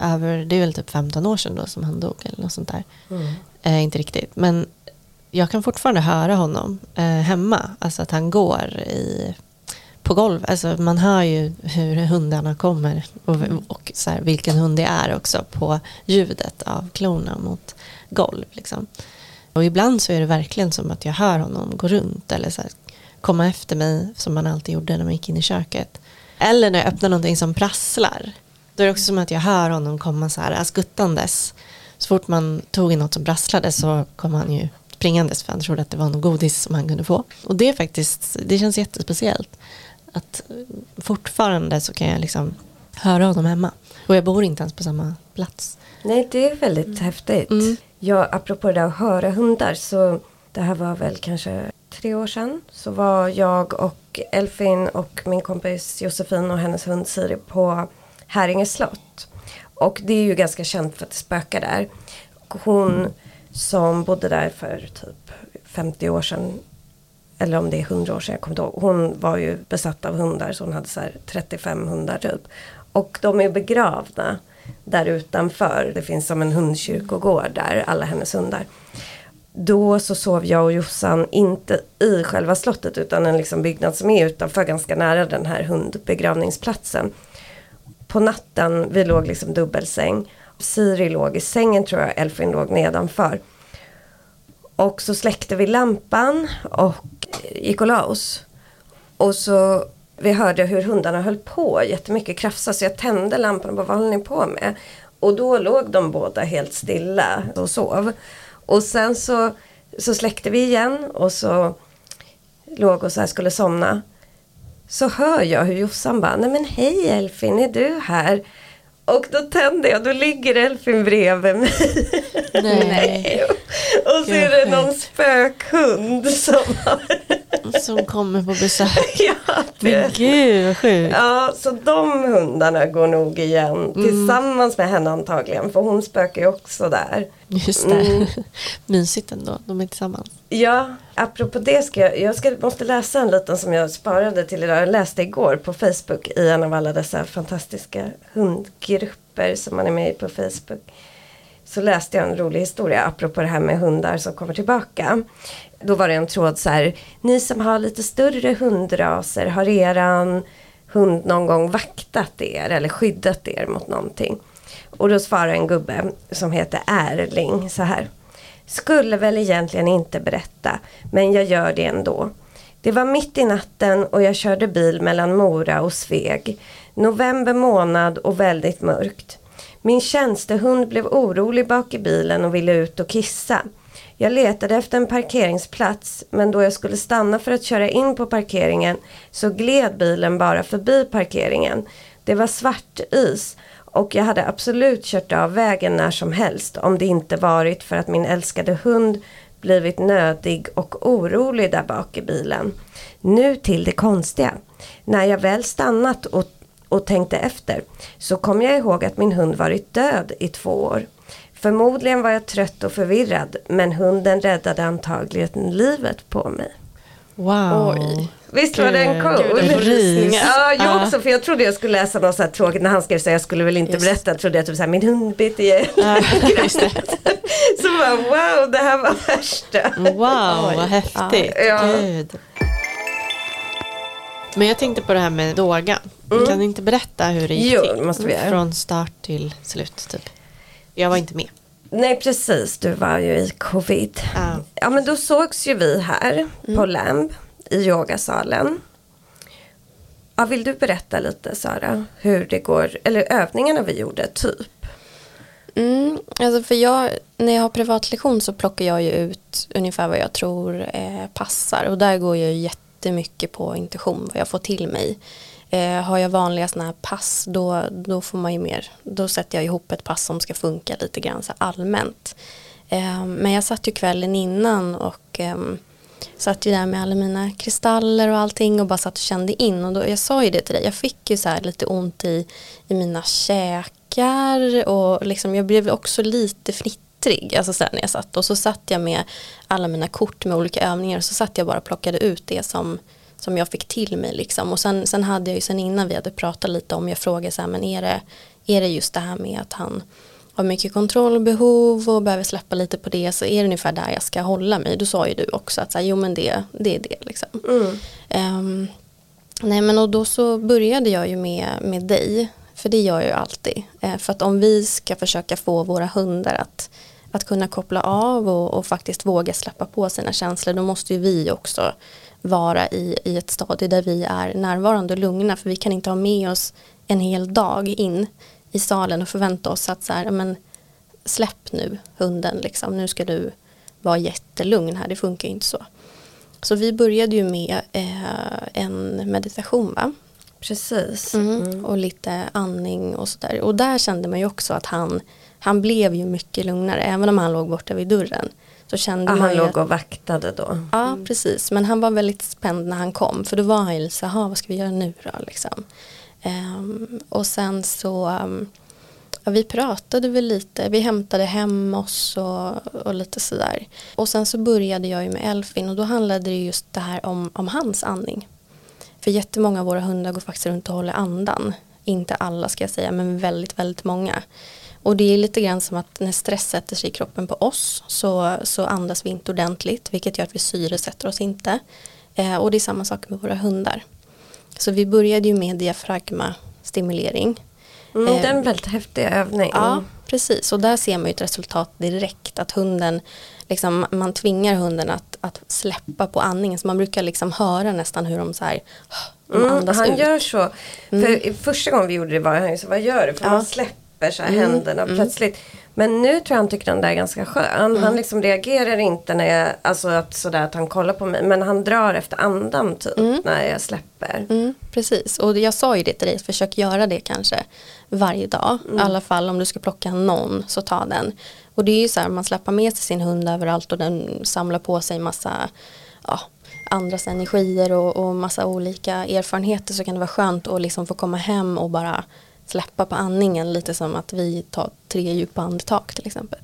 över, det är väl typ 15 år sedan då som han dog eller något sånt där. Mm. Eh, inte riktigt, men jag kan fortfarande höra honom eh, hemma. Alltså att han går i, på golv. Alltså man hör ju hur hundarna kommer och, och så här, vilken hund det är också på ljudet av klorna mot golv. Liksom. Och ibland så är det verkligen som att jag hör honom gå runt eller så här, komma efter mig som man alltid gjorde när man gick in i köket. Eller när jag öppnar någonting som prasslar. Då är det också som att jag hör honom komma så här skuttandes. Så fort man tog i något som prasslade så kom han ju springandes för han trodde att det var något godis som han kunde få. Och det är faktiskt, det känns jättespeciellt. Att fortfarande så kan jag liksom höra honom hemma. Och jag bor inte ens på samma plats. Nej, det är väldigt häftigt. Mm. Ja, apropå det där att höra hundar så det här var väl kanske tre år sedan. Så var jag och Elfin och min kompis Josefin och hennes hund Siri på Häringe slott. Och det är ju ganska känt för att det spökar där. Och hon som bodde där för typ 50 år sedan eller om det är 100 år sedan, jag kommer inte ihåg. Hon var ju besatt av hundar så hon hade så här 35 hundar typ. Och de är begravda där utanför. Det finns som en hundkyrkogård där, alla hennes hundar. Då så sov jag och Jossan inte i själva slottet utan en liksom byggnad som är utanför ganska nära den här hundbegravningsplatsen. På natten, vi låg liksom dubbelsäng. Siri låg i sängen tror jag, Elfin låg nedanför. Och så släckte vi lampan och gick och la oss. Och så vi hörde hur hundarna höll på jättemycket krafsa så jag tände lampan och bara vad håller ni på med? Och då låg de båda helt stilla och sov. Och sen så, så släckte vi igen och så låg och så här skulle somna. Så hör jag hur Jossan bara, nej men hej Elfin, är du här? Och då tänder jag, då ligger Elfin bredvid mig. Nej. [laughs] och så är det någon spökhund som [laughs] Som kommer på besök. [laughs] ja, det, Men gud vad sjukt. ja, så de hundarna går nog igen. Tillsammans med henne antagligen. För hon spökar ju också där. Just det. [laughs] Mysigt ändå, de är tillsammans. Ja, apropå det ska jag, jag ska, måste läsa en liten som jag sparade till idag. Jag läste igår på Facebook i en av alla dessa fantastiska hundgrupper som man är med i på Facebook. Så läste jag en rolig historia apropå det här med hundar som kommer tillbaka. Då var det en tråd så här, ni som har lite större hundraser, har eran hund någon gång vaktat er eller skyddat er mot någonting? Och då svarar en gubbe som heter Erling så här. Skulle väl egentligen inte berätta, men jag gör det ändå. Det var mitt i natten och jag körde bil mellan Mora och Sveg. November månad och väldigt mörkt. Min tjänstehund blev orolig bak i bilen och ville ut och kissa. Jag letade efter en parkeringsplats men då jag skulle stanna för att köra in på parkeringen så gled bilen bara förbi parkeringen. Det var svart is och jag hade absolut kört av vägen när som helst om det inte varit för att min älskade hund blivit nödig och orolig där bak i bilen. Nu till det konstiga. När jag väl stannat och, och tänkte efter så kom jag ihåg att min hund varit död i två år. Förmodligen var jag trött och förvirrad men hunden räddade antagligen livet på mig. Wow. Oj. Visst var den cool? Ja, jag Ja. också för jag trodde jag skulle läsa något så här tråkigt när han skrev så här, jag skulle väl inte Just. berätta, trodde jag typ så här, min hund bet ihjäl. Ja. [laughs] Så bara wow, det här var värsta. Wow, vad häftigt. Ja. Gud. Men jag tänkte på det här med Doga. Kan du inte berätta hur det gick Jo, måste vi göra. Från start till slut typ. Jag var inte med. Nej precis, du var ju i covid. Ja. Ja men då sågs ju vi här på Lamb i yogasalen. Ja, vill du berätta lite Sara, hur det går, eller övningarna vi gjorde, typ? Mm, alltså för jag, när jag har privatlektion så plockar jag ju ut ungefär vad jag tror eh, passar och där går jag jättemycket på intuition, vad jag får till mig. Eh, har jag vanliga sådana här pass då, då får man ju mer, då sätter jag ihop ett pass som ska funka lite grann så allmänt. Eh, men jag satt ju kvällen innan och eh, satt ju där med alla mina kristaller och allting och bara satt och kände in och då, jag sa ju det till dig, jag fick ju så här lite ont i, i mina käkar och liksom jag blev också lite fnittrig, alltså så när jag satt och så satt jag med alla mina kort med olika övningar och så satt jag bara och plockade ut det som som jag fick till mig liksom. Och sen, sen hade jag ju sen innan vi hade pratat lite om, jag frågade så här, men är det, är det just det här med att han har mycket kontrollbehov och behöver släppa lite på det så är det ungefär där jag ska hålla mig. Då sa ju du också att så här, jo men det, det är det liksom. Mm. Um, nej men och då så började jag ju med, med dig. För det gör jag ju alltid. Uh, för att om vi ska försöka få våra hundar att, att kunna koppla av och, och faktiskt våga släppa på sina känslor då måste ju vi också vara i, i ett stadie där vi är närvarande och lugna för vi kan inte ha med oss en hel dag in i salen och förvänta oss att så här, men släpp nu hunden liksom, nu ska du vara jättelugn här, det funkar ju inte så. Så vi började ju med eh, en meditation va? Precis. Mm. Mm. Och lite andning och sådär. Och där kände man ju också att han, han blev ju mycket lugnare, även om han låg borta vid dörren. Så kände ja, man han ju låg och vaktade då. Ja, precis. Men han var väldigt spänd när han kom. För då var han ju så här, vad ska vi göra nu då? Liksom. Um, och sen så, um, ja, vi pratade väl lite, vi hämtade hem oss och, och lite sådär. Och sen så började jag ju med Elfin och då handlade det just det här om, om hans andning. För jättemånga av våra hundar går faktiskt runt och håller andan. Inte alla ska jag säga, men väldigt, väldigt många. Och det är lite grann som att när stress sätter sig i kroppen på oss så, så andas vi inte ordentligt vilket gör att vi syresätter oss inte. Eh, och det är samma sak med våra hundar. Så vi började ju med diafragmastimulering. Mm, det är en väldigt häftig övning. Ja, precis. Och där ser man ju ett resultat direkt. Att hunden, liksom, man tvingar hunden att, att släppa på andningen. Så man brukar liksom höra nästan hur de så här, de mm, andas han ut. gör så. Mm. För första gången vi gjorde det var han ju så, vad gör du? För Ja. man släpper så här Mm, händerna mm. plötsligt. Men nu tror jag han tycker den där är ganska skön. Mm. Han liksom reagerar inte när jag, alltså att sådär att han kollar på mig. Men han drar efter andan typ Mm. när jag släpper. Mm, precis, och jag sa ju det till dig, försök göra det kanske varje dag. I alla fall om du ska plocka någon så ta den. Och det är ju så här, man släpper med sig sin hund överallt och den samlar på sig massa ja, andras energier och, och massa olika erfarenheter så kan det vara skönt att liksom få komma hem och bara släppa på andningen lite som att vi tar tre djupa andetag till exempel.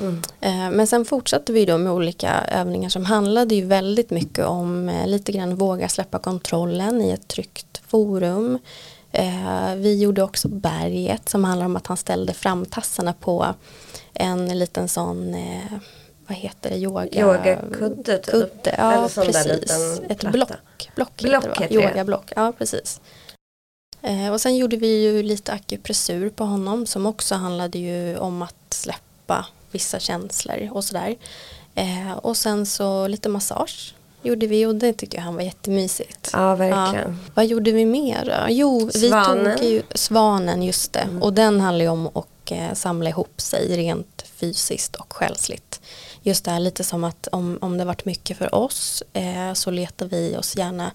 Mm. Eh, Men sen fortsatte vi då med olika övningar som handlade ju väldigt mycket om eh, lite grann våga släppa kontrollen i ett tryggt forum. Eh, Vi gjorde också berget som handlar om att han ställde fram tassarna på en liten sån vad heter det, yoga, Yogakudde typ. kudde, ja precis. Ett block, block, Block heter det. Yogablock, ja precis. Eh, och sen gjorde vi ju lite akupressur på honom som också handlade ju om att släppa vissa känslor och sådär. Eh, och sen så lite massage gjorde vi och det tyckte jag han var jättemysigt. Ja, verkligen. Vad gjorde vi mer då? Jo, vi Svanen. tog ju Svanen, just det. Och den handlar ju om att eh, samla ihop sig rent fysiskt och själsligt. Just det här lite som att om, om det varit mycket för oss eh, så letar vi oss gärna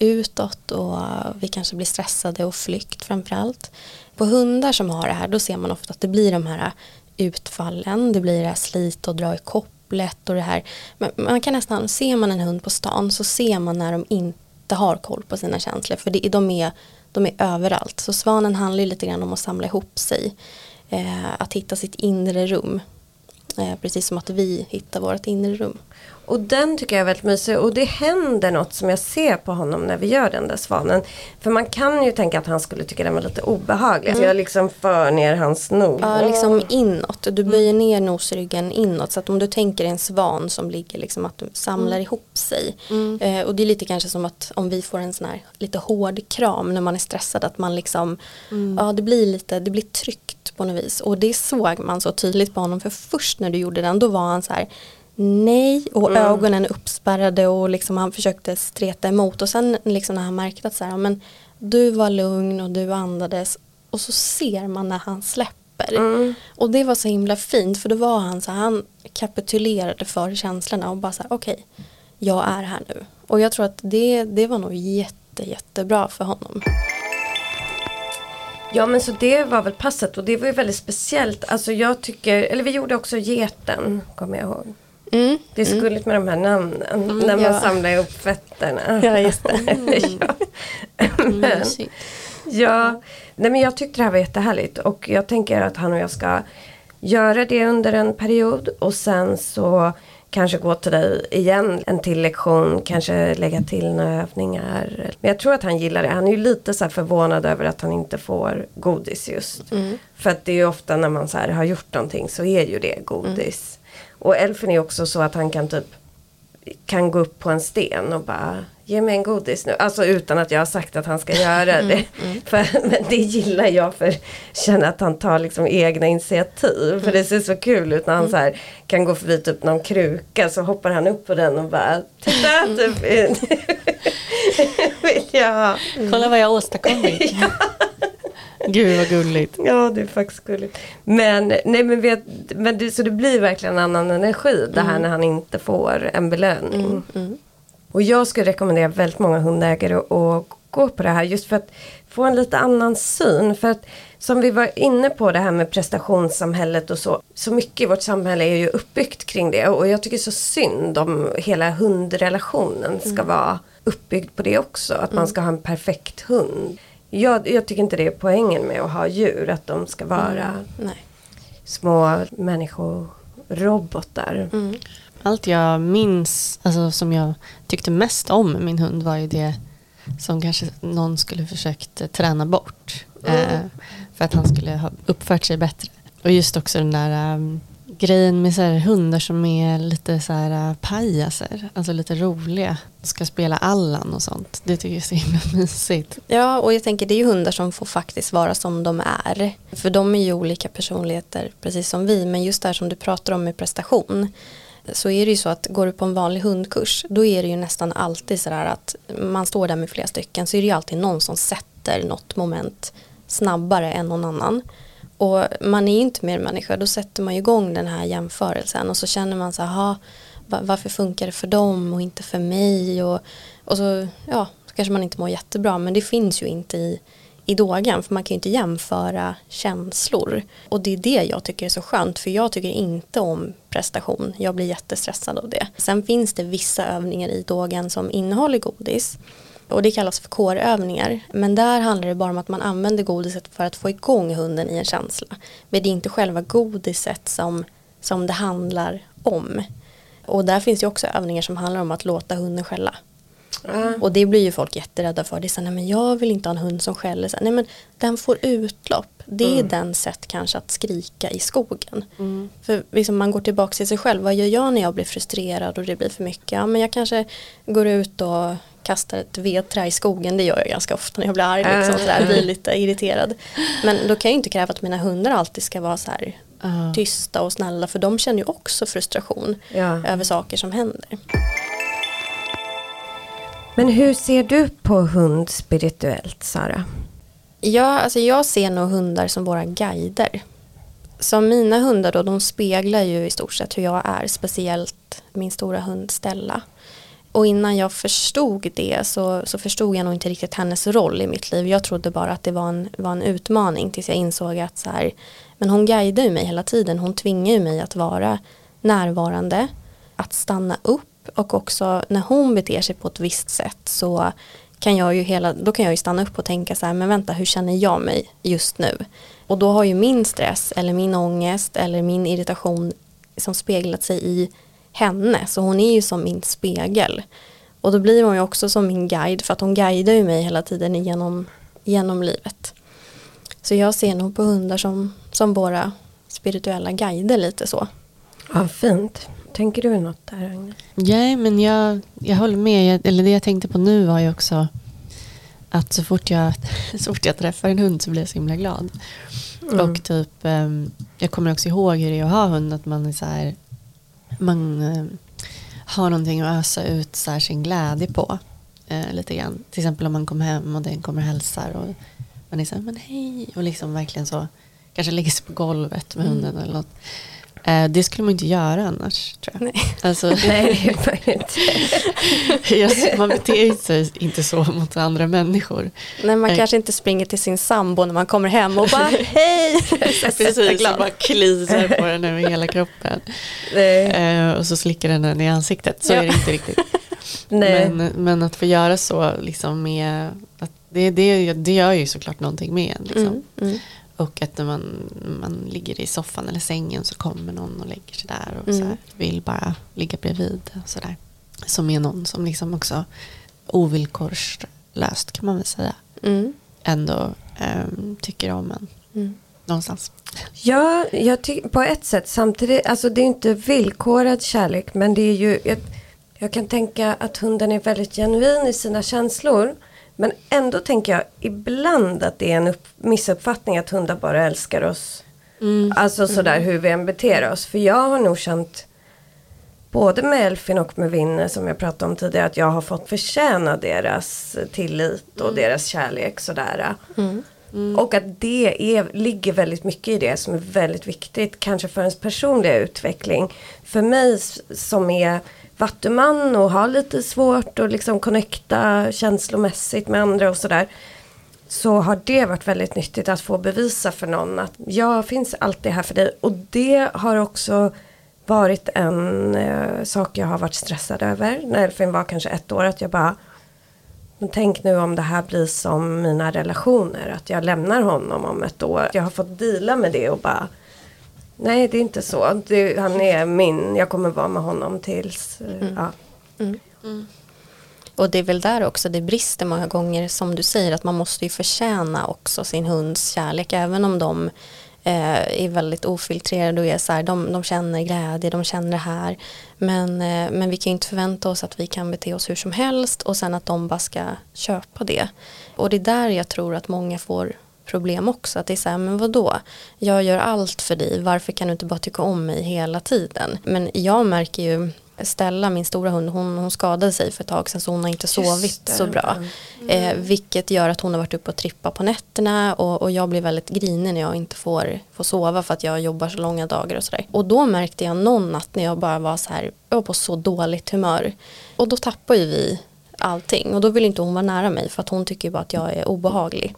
utåt och vi kanske blir stressade och flykt framförallt. På hundar som har det här då ser man ofta att det blir de här utfallen, det blir det här slit och dra i kopplet och det här. Men man kan nästan, ser man en hund på stan så ser man när de inte har koll på sina känslor för det, de, är, de är överallt. Så svanen handlar ju lite grann om att samla ihop sig, eh, att hitta sitt inre rum. Eh, precis som att vi hittar vårt inre rum. Och den tycker jag är väldigt mysig och det händer något som jag ser på honom när vi gör den där svanen. För man kan ju tänka att han skulle tycka den var lite obehaglig. Så jag liksom för ner hans nos. Ja, liksom inåt. Du böjer ner nosryggen inåt. Så att om du tänker en svan som ligger liksom att du samlar ihop sig. Eh, och det är lite kanske som att om vi får en sån här lite hård kram när man är stressad. Att man liksom, ja det blir lite, det blir tryckt på något vis. Och det såg man så tydligt på honom. För först när du gjorde den då var han så här Nej och ögonen uppspärrade och liksom han försökte streta emot och sen liksom när han märkte att så här, men du var lugn och du andades och så ser man när han släpper. Mm. Och det var så himla fint för då var han så här, han kapitulerade för känslorna och bara så här, okej, jag är här nu. Och jag tror att det, det var nog jätte, jättebra för honom. Ja men så det var väl passet och det var ju väldigt speciellt. Alltså jag tycker, eller vi gjorde också geten, kommer jag ihåg. Mm. Det är skulligt med de här namnen när man ja. samlar ihop fötterna. [laughs] Ja, just det. [laughs] ja. Men, Mysigt. ja, nej men jag tyckte det här var jättehärligt och jag tänker att han och jag ska göra det under en period och sen så kanske gå till dig igen en till lektion, kanske lägga till några övningar. Men jag tror att han gillar det. Han är ju lite så här förvånad över att han inte får godis just. Mm. För att det är ju ofta när man så har gjort någonting så är ju det godis. Och Elfen är också så att han kan typ kan gå upp på en sten och bara ge mig en godis nu. Alltså utan att jag har sagt att han ska [laughs] göra det. [laughs] För, men det gillar jag för känna att han tar liksom egna initiativ. För det ser så kul ut när han så här kan gå förbi typ någon kruka så hoppar han upp på den och bara titta typ. [laughs] Vill jag. Kolla vad jag åstadkommit. Gud vad gulligt. Ja det är faktiskt gulligt. Men, nej, men, vet, men det, så det blir verkligen en annan energi det här när han inte får en belöning. Mm. Och jag skulle rekommendera väldigt många hundägare att gå på det här just för att få en lite annan syn. För att som vi var inne på det här med prestationssamhället och så. Så mycket i vårt samhälle är ju uppbyggt kring det. Och jag tycker så synd om hela hundrelationen ska vara uppbyggd på det också. Att man ska ha en perfekt hund. Jag, jag tycker inte det är poängen med att ha djur. Att de ska vara Nej. små människorobotar. Mm. Allt jag minns, alltså som jag tyckte mest om min hund var ju det som kanske någon skulle försökt eh, träna bort. Eh, för att han skulle ha uppfört sig bättre. Och just också den där um, grejen med så här hundar som är lite så här äh, pajaser, alltså lite roliga. Ska spela Allan och sånt. Det tycker jag är så himla [laughs] mysigt. Ja, och jag tänker det är ju hundar som får faktiskt vara som de är. För de är ju olika personligheter, precis som vi. Men just det här som du pratar om med prestation. Så är det ju så att går du på en vanlig hundkurs, då är det ju nästan alltid sådär att man står där med flera stycken, så är det ju alltid någon som sätter något moment snabbare än någon annan. Och man är ju inte mer människa, då sätter man ju igång den här jämförelsen och så känner man så här, varför funkar det för dem och inte för mig? Och, och så, ja, så kanske man inte mår jättebra, men det finns ju inte i, i dogan, för man kan ju inte jämföra känslor. Och det är det jag tycker är så skönt, för jag tycker inte om prestation. Jag blir jättestressad av det. Sen finns det vissa övningar i dogan som innehåller godis. Och det kallas för kårövningar. Men där handlar det bara om att man använder godiset för att få igång hunden i en känsla. Men det är inte själva godiset som, som det handlar om. Och där finns det också övningar som handlar om att låta hunden skälla. Ja. Och det blir ju folk jätterädda för. Det är så, nej men jag vill inte ha en hund som skäller. Så, nej men den får utlopp. Det är den sätt kanske att skrika i skogen. För liksom man går tillbaka till sig själv. Vad gör jag när jag blir frustrerad och det blir för mycket? Ja men jag kanske går ut och kastar ett vedträ i skogen. Det gör jag ganska ofta när jag blir arg. Liksom, så där, blir lite irriterad. Men då kan jag inte kräva att mina hundar alltid ska vara så här Ja. tysta och snälla. För de känner ju också frustration Ja. över saker som händer. Men hur ser du på hund spirituellt Sara? Ja, alltså jag ser nog hundar som våra guider. Som mina hundar då, de speglar ju i stort sett hur jag är, speciellt min stora hund Stella. Och innan jag förstod det så, så förstod jag nog inte riktigt hennes roll i mitt liv. Jag trodde bara att det var en, var en utmaning tills jag insåg att så här, men hon guidar ju mig hela tiden. Hon tvingar ju mig att vara närvarande, att stanna upp och också när hon beter sig på ett visst sätt så kan jag ju hela, då kan jag ju stanna upp och tänka så här, men vänta hur känner jag mig just nu? Och då har ju min stress eller min ångest eller min irritation som speglat sig i henne. Så hon är ju som min spegel. Och då blir hon ju också som min guide för att hon guidar ju mig hela tiden genom, genom livet. Så jag ser nog på hundar som, som våra spirituella guider lite så. Ja, fint. Tänker du något där Agnes? Ja, men jag, jag håller med. Jag, eller det jag tänkte på nu var ju också att så fort jag, [laughs] så fort jag träffar en hund så blir jag så himla glad. Mm. Och typ, ehm, jag kommer också ihåg hur det är att ha hund, att man är så här, man ehm, har någonting att ösa ut så här sin glädje på. eh, lite grann. Till exempel om man kommer hem och den kommer och hälsar och man är så här, men hej, och liksom verkligen så, kanske lägger sig på golvet med hunden eller något. Eh, det skulle man inte göra annars tror jag. Nej. Alltså, [laughs] Nej, inte. [laughs] man beter sig inte så mot andra människor. Nej, man Nej. kanske inte springer till sin sambo när man kommer hem och bara [laughs] hej. Precis, och bara kliar på den över hela kroppen. Nej. Eh, och så slickar den den i ansiktet. Så Ja. är det inte riktigt. Nej. Men, men att få göra så liksom med, att det, det, det gör ju såklart någonting med en. Liksom. Mm, mm, Och att när man, man ligger i soffan eller sängen så kommer någon och lägger sig där och Mm. så här, vill bara ligga bredvid. Och så där. Som är någon som liksom också ovillkorslöst kan man väl säga mm, ändå ehm, tycker om en mm. någonstans. Ja, jag tycker på ett sätt samtidigt, alltså det är inte villkorad kärlek men det är ju, jag, jag kan tänka att hunden är väldigt genuin i sina känslor. Men ändå tänker jag ibland att det är en upp, missuppfattning att hundar bara älskar oss. Alltså sådär hur vi än beter oss. För jag har nog känt både med Elfin och med Vinne som jag pratade om tidigare att jag har fått förtjäna deras tillit och deras kärlek sådär. Och att det är, ligger väldigt mycket i det som är väldigt viktigt, kanske för ens personliga utveckling. För mig som är vattuman och har lite svårt att liksom connecta känslomässigt med andra och sådär. Så har det varit väldigt nyttigt att få bevisa för någon att jag finns alltid här för dig. Och det har också varit en eh, sak jag har varit stressad över. När Elfin var kanske ett år. Att jag bara men tänk nu om det här blir som mina relationer. Att jag lämnar honom om ett år. Jag har fått deala med det och bara Nej det är inte så. Det, han är min. Jag kommer vara med honom tills. eh, Ja. Och det är väl där också det brister många gånger som du säger att man måste ju förtjäna också sin hunds kärlek även om de eh, är väldigt ofiltrerade och är så här, de, de känner glädje, de känner det här men, eh, men vi kan ju inte förvänta oss att vi kan bete oss hur som helst och sen att de bara ska köpa det. Och det är där jag tror att många får problem också. Att det är så här, men vadå? Jag gör allt för dig, varför kan du inte bara tycka om mig hela tiden? Men jag märker ju Stella, min stora hund, hon, hon skadade sig för ett tag sedan så hon har inte sovit så bra. Eh, vilket gör att hon har varit uppe och trippat på nätterna och, och jag blir väldigt grinig när jag inte får, får sova för att jag jobbar så långa dagar och sådär. Och då märkte jag någon natt när jag bara var så här, jag var på så dåligt humör. Och då tappar ju vi allting och då vill inte hon vara nära mig för att hon tycker bara att jag är obehaglig.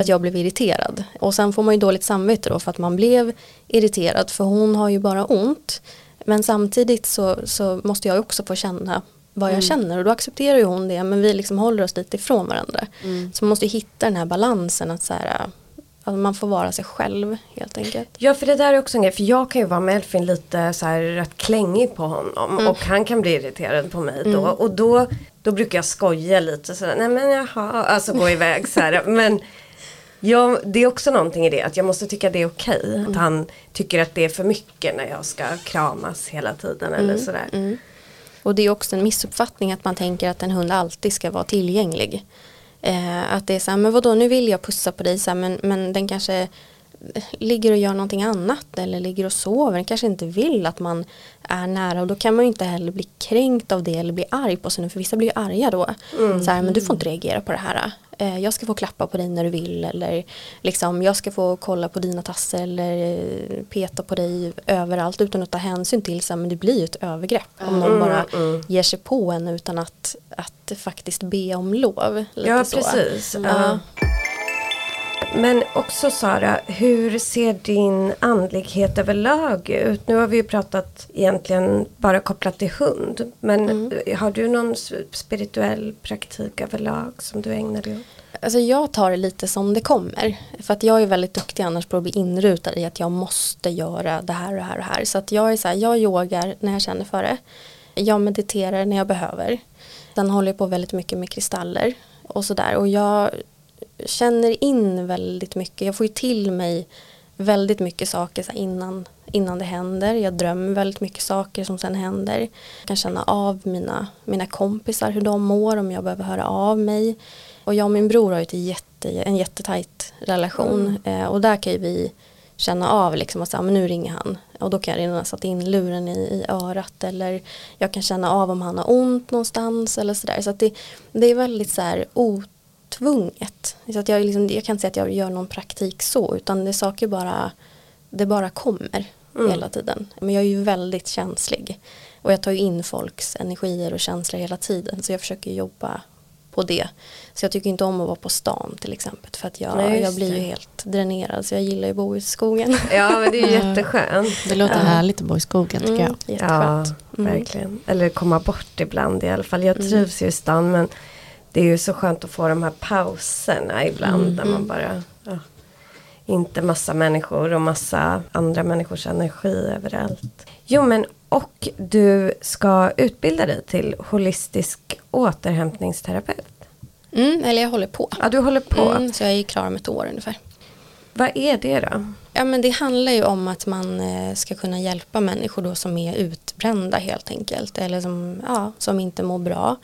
Att jag blev irriterad. Och sen får man ju dåligt samvete då för att man blev irriterad för hon har ju bara ont. Men samtidigt så, så måste jag också få känna vad jag känner och då accepterar ju hon det men vi liksom håller oss lite ifrån varandra. Så man måste ju hitta den här balansen att, så här, att man får vara sig själv helt enkelt. Ja för det där är också en grej. För jag kan ju vara med Elfin lite så här rätt klängig på honom. Och han kan bli irriterad på mig då. Och då, då brukar jag skoja lite sådär. Nej men jaha. Alltså gå iväg så här. [laughs] Men ja, det är också någonting i det. Att jag måste tycka det är okej. Att han tycker att det är för mycket när jag ska kramas hela tiden. Eller sådär. Och det är också en missuppfattning att man tänker att en hund alltid ska vara tillgänglig. Eh, att det är så här, men vadå nu vill jag pussa på dig så här, men, men den kanske ligger och gör någonting annat eller ligger och sover. Den kanske inte vill att man är nära och då kan man ju inte heller bli kränkt av det eller bli arg på sig för vissa blir ju arga då. Så här, men du får inte reagera på det här. Eh, jag ska få klappa på dig när du vill eller liksom jag ska få kolla på dina tassar eller eh, peta på dig överallt utan att ta hänsyn till så här, men det blir ju ett övergrepp om någon bara ger sig på en utan att, att faktiskt be om lov. Lite Ja så. precis. Ja. Ja. Men också Sara, hur ser din andlighet överlag ut? Nu har vi ju pratat egentligen bara kopplat till hund. Men har du någon spirituell praktik överlag som du ägnar dig åt? Alltså jag tar det lite som det kommer. För att jag är väldigt duktig annars på att bli inrutad i att jag måste göra det här och det här och det här. Så att jag är så här, jag yogar när jag känner för det. Jag mediterar när jag behöver. Sen håller jag på väldigt mycket med kristaller och sådär. Och jag känner in väldigt mycket. Jag får ju till mig väldigt mycket saker innan, innan det händer. Jag drömmer väldigt mycket saker som sen händer. Jag kan känna av mina, mina kompisar hur de mår om jag behöver höra av mig. Och jag och min bror har ju ett jätte, en jättetajt relation. Eh, och där kan ju vi känna av liksom att så, men nu ringer han. Och då kan jag redan ha satt in luren i, i örat eller jag kan känna av om han har ont någonstans eller sådär. Så att det, det är väldigt så här otvunget. Så att jag, liksom, jag kan inte säga att jag gör någon praktik så utan det är saker bara, det bara kommer Mm. hela tiden. Men jag är ju väldigt känslig. Och jag tar ju in folks energier och känslor hela tiden. Så jag försöker jobba på det. Så jag tycker inte om att vara på stan till exempel. För att jag, Nej, jag blir ju helt dränerad. Så jag gillar ju att bo i skogen. Ja men det är ju [laughs] Ja. jätteskönt. Det låter ja. härligt att bo i skogen tycker Mm, jag. Ja, jätteskönt. Mm. verkligen. Eller komma bort ibland i alla fall. Jag Mm. trivs ju i stan men det är ju så skönt att få de här pauserna ibland Mm. där man bara ja, inte massa människor och massa andra människors energi överallt. Jo men och du ska utbilda dig till holistisk återhämtningsterapeut. Mm, eller jag håller på. Ja du håller på. Mm, så jag är klar om ett år ungefär. Vad är det då? Ja men det handlar ju om att man eh, ska kunna hjälpa människor då som är utbrända helt enkelt. Eller som, ja, som inte mår bra.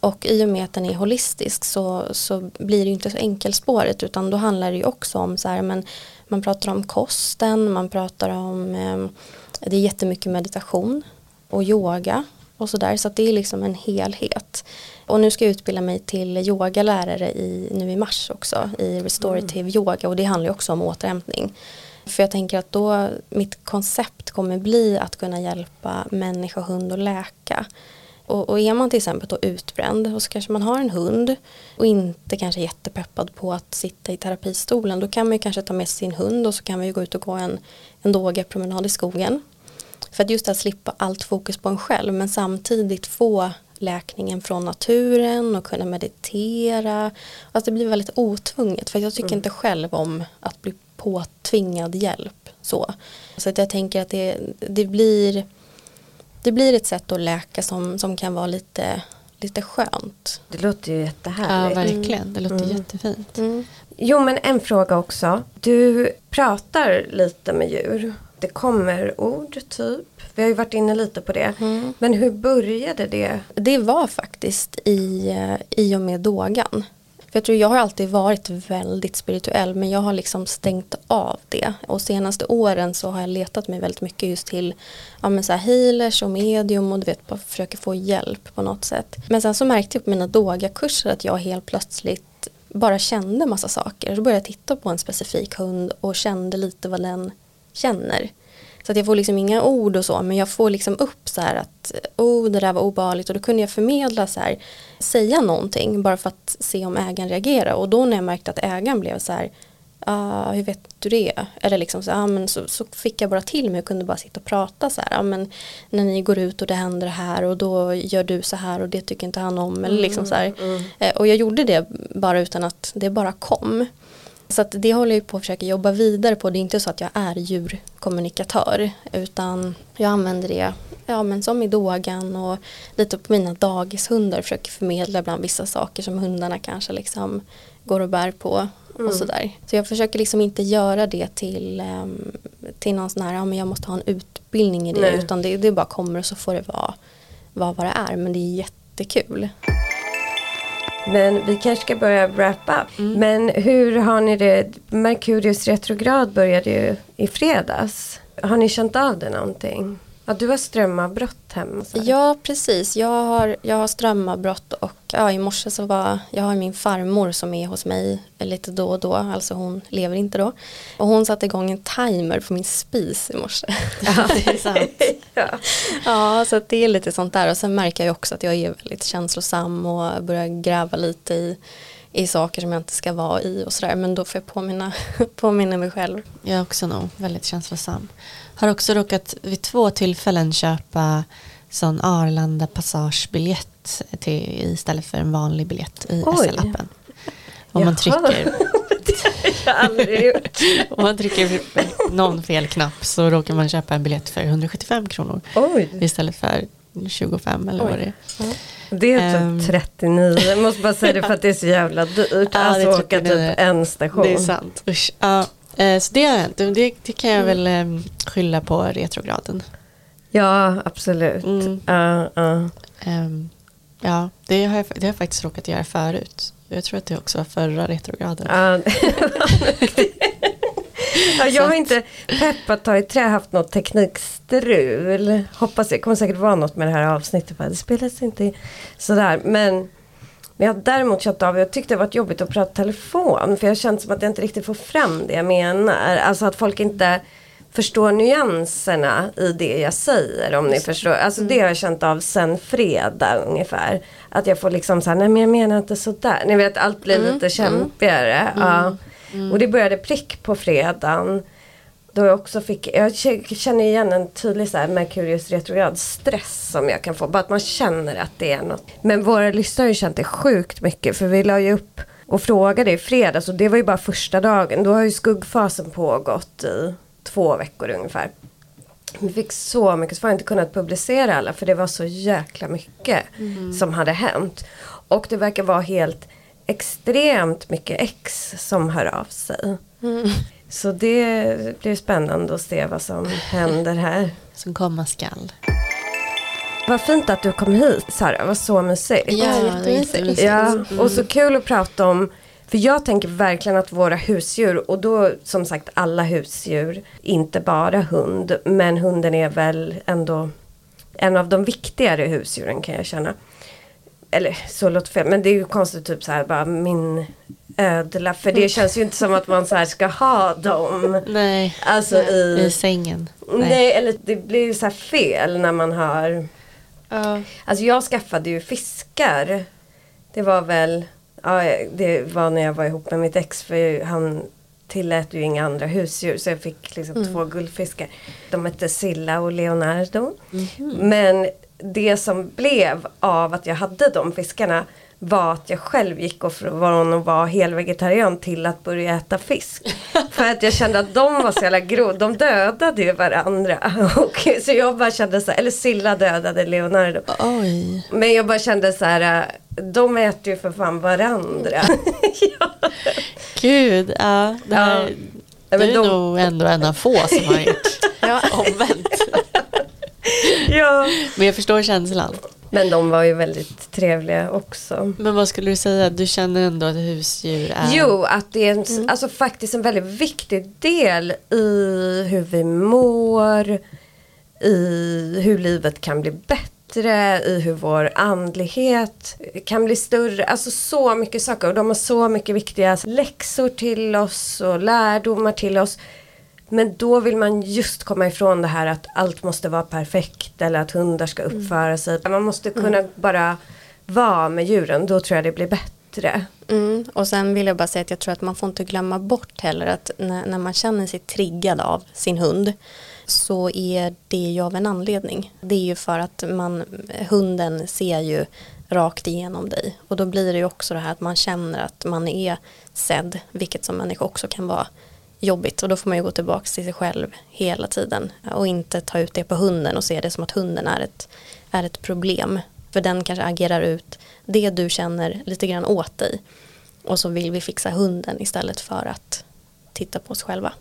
Och i och med att den är holistisk så, så blir det ju inte så enkelspåret utan då handlar det ju också om så här, men man pratar om kosten, man pratar om, eh, det är jättemycket meditation och yoga och sådär så att det är liksom en helhet. Och nu ska jag utbilda mig till yogalärare i, nu i mars också i restorative yoga och det handlar ju också om återhämtning. För jag tänker att då mitt koncept kommer bli att kunna hjälpa människa, hund och läka. Och, och är man till exempel då utbränd och så kanske man har en hund och inte kanske jättepeppad på att sitta i terapistolen då kan man ju kanske ta med sin hund och så kan man ju gå ut och gå en, en yogapromenad i skogen. För att just att slippa allt fokus på en själv men samtidigt få läkningen från naturen och kunna meditera. Alltså det blir väldigt otvunget för jag tycker inte själv om att bli påtvingad hjälp. Så, så att jag tänker att det, det, blir, det blir ett sätt att läka som, som kan vara lite, lite skönt. Det låter ju Ja, jättehärligt. verkligen. Det låter jättefint. Mm. Jo men en fråga också. Du pratar lite med djur. Det kommer ord typ. Vi har ju varit inne lite på det. Mm. Men hur började det? Det var faktiskt i, eh, i och med dogan. För jag tror jag har alltid varit väldigt spirituell men jag har liksom stängt av det. Och senaste åren så har jag letat mig väldigt mycket just till ja, men så här healers och medium och du vet bara försöker få hjälp på något sätt. Men sen så märkte jag på mina dogakurser att jag helt plötsligt bara kände massa saker. Så började jag titta på en specifik hund och kände lite vad den känner. Så att jag får liksom inga ord och så men jag får liksom upp så här att oh det där var obehagligt och då kunde jag förmedla så här säga någonting bara för att se om ägaren reagerar och då när jag märkte att ägaren blev så här ah, hur vet du det? Eller liksom så, ah, men så, så fick jag bara till mig och kunde bara sitta och prata så här. Ah, men när ni går ut och det händer här och då gör du så här och det tycker inte han om. Eller liksom så här. Eh, och jag gjorde det bara utan att det bara kom. Så det håller jag på att försöka jobba vidare på. Det är inte så att jag är djurkommunikatör utan jag använder det ja, men som i dogan och lite på mina dagishundar försöker förmedla ibland vissa saker som hundarna kanske liksom går och bär på och sådär. Så jag försöker liksom inte göra det till, um, till någon sån här, ja men jag måste ha en utbildning i det Nej. utan det, det bara kommer och så får det vara, vara vad det är men det är jättekul. Men vi kanske ska börja wrap up. Men hur har ni det? Merkurius retrograd började ju i fredags. Har ni känt av det någonting? Ja, du har strömavbrott hemma. Ja, precis. Jag har, jag har strömavbrott och ja, i morse så var jag har min farmor som är hos mig lite då och då, alltså hon lever inte då. Och hon satte igång en timer på min spis i morse. Ja, [laughs] det är sant. ja. ja, så det är lite sånt där och sen märker jag också att jag är väldigt känslosam och börjar gräva lite i, i saker som jag inte ska vara i och sådär. Men då får jag påminna, [laughs] påminna mig själv. Jag är också nog väldigt känslosam. Har också råkat vid två tillfällen köpa sån Arlanda passagebiljett till, istället för en vanlig biljett i. SL-appen. Om man trycker, [laughs] om man trycker någon fel knapp så råkar man köpa en biljett för 175 kronor Oj, istället för 25 eller Oj. vad det är. det är typ Ehm. 39. Jag måste bara säga det för att det är så jävla dyrt. [laughs] Ja, alltså åka 39. typ en station. Det är sant. Usch. Ja, så det har hänt. Det, det kan jag väl eh, skylla på retrograden. Ja, absolut. Mm. Ja, ja. Ehm, ja, det har, jag, det har jag faktiskt råkat göra förut. Jag tror att det också var förra retrograden. Ja. [laughs] Ja, jag har inte peppat ta i trä haft något teknikstrul. Hoppas det kommer säkert vara något med det här avsnittet. Det spelas inte sådär. Men, men jag har däremot känt av, jag tyckte det var jobbigt att prata telefon. För jag kände som att jag inte riktigt får fram det jag menar. Alltså att folk inte förstår nyanserna i det jag säger. Om ni förstår. Alltså det har jag känt av sen fredag ungefär. Att jag får liksom säga nej men jag menar inte sådär. Ni vet allt blir Mm, lite kämpigare. Ja. Och det började prick på fredagen. Då jag också fick, jag känner igen en tydlig så här Merkurius retrograd stress som jag kan få. Bara att man känner att det är något. Men våra lyssnare har ju känt det sjukt mycket. För vi la ju upp och frågade i fredags och det var ju bara första dagen. Då har ju skuggfasen pågått i två veckor ungefär. Vi fick så mycket, så vi har inte kunnat publicera alla för det var så jäkla mycket som hade hänt. Och det verkar vara helt extremt mycket ex som hör av sig. Så det blir spännande att se vad som händer här. Som komma skall. Vad fint att du kom hit Sara, det var så mysigt. Ja, jättemysigt. jättemysigt. Ja, och så kul att prata om för jag tänker verkligen att våra husdjur och då som sagt alla husdjur, inte bara hund, men hunden är väl ändå en av de viktigare husdjuren kan jag känna. Eller så låter fel, men det är ju konstigt typ så här bara min ödla, för det känns ju inte som att man så här ska ha dem. Nej, Alltså i i, sängen. nej eller det blir ju så här fel när man har Ja. Alltså jag skaffade ju fiskar. Det var väl, ja det var när jag var ihop med mitt ex för han tillät ju inga andra husdjur så jag fick liksom två guldfiskar. De hette Silla och Leonardo. Men det som blev av att jag hade de fiskarna var att jag själv gick och från att vara helvegetarian till att börja äta fisk. [laughs] För att jag kände att de var så jävla grova, de dödade ju varandra. [laughs] Och, så jag bara kände så här, eller Silla dödade Leonardo. Oj. Men jag bara kände så här, de äter ju för fan varandra. [laughs] ja. Gud, ja. Det här, Ja. Du är de- nog ändå en av få som har gjort Ja. omvänt. Ja. Men jag förstår känslan. Men de var ju väldigt trevliga också. Men vad skulle du säga? Du känner ändå att husdjur är... Jo, att det är en, alltså faktiskt en väldigt viktig del i hur vi mår, i hur livet kan bli bättre, i hur vår andlighet kan bli större. Alltså så mycket saker och de har så mycket viktiga läxor till oss och lärdomar till oss. Men då vill man just komma ifrån det här att allt måste vara perfekt eller att hundar ska uppföra sig. Man måste kunna bara vara med djuren, då tror jag det blir bättre. Mm. Och sen vill jag bara säga att jag tror att man får inte glömma bort heller att när, när man känner sig triggad av sin hund så är det ju av en anledning. Det är ju för att man, hunden ser ju rakt igenom dig och då blir det ju också det här att man känner att man är sedd, vilket som människa också kan vara jobbigt och då får man ju gå tillbaka till sig själv hela tiden och inte ta ut det på hunden och se det som att hunden är ett, är ett problem. För den kanske agerar ut det du känner lite grann åt dig och så vill vi fixa hunden istället för att titta på oss själva.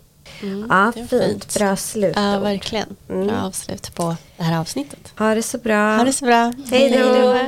Mm, Ja, fint. Bra slut. Ja, verkligen. Mm. Bra avslut på det här avsnittet. Ha det så bra. Ha det så bra. Hej då.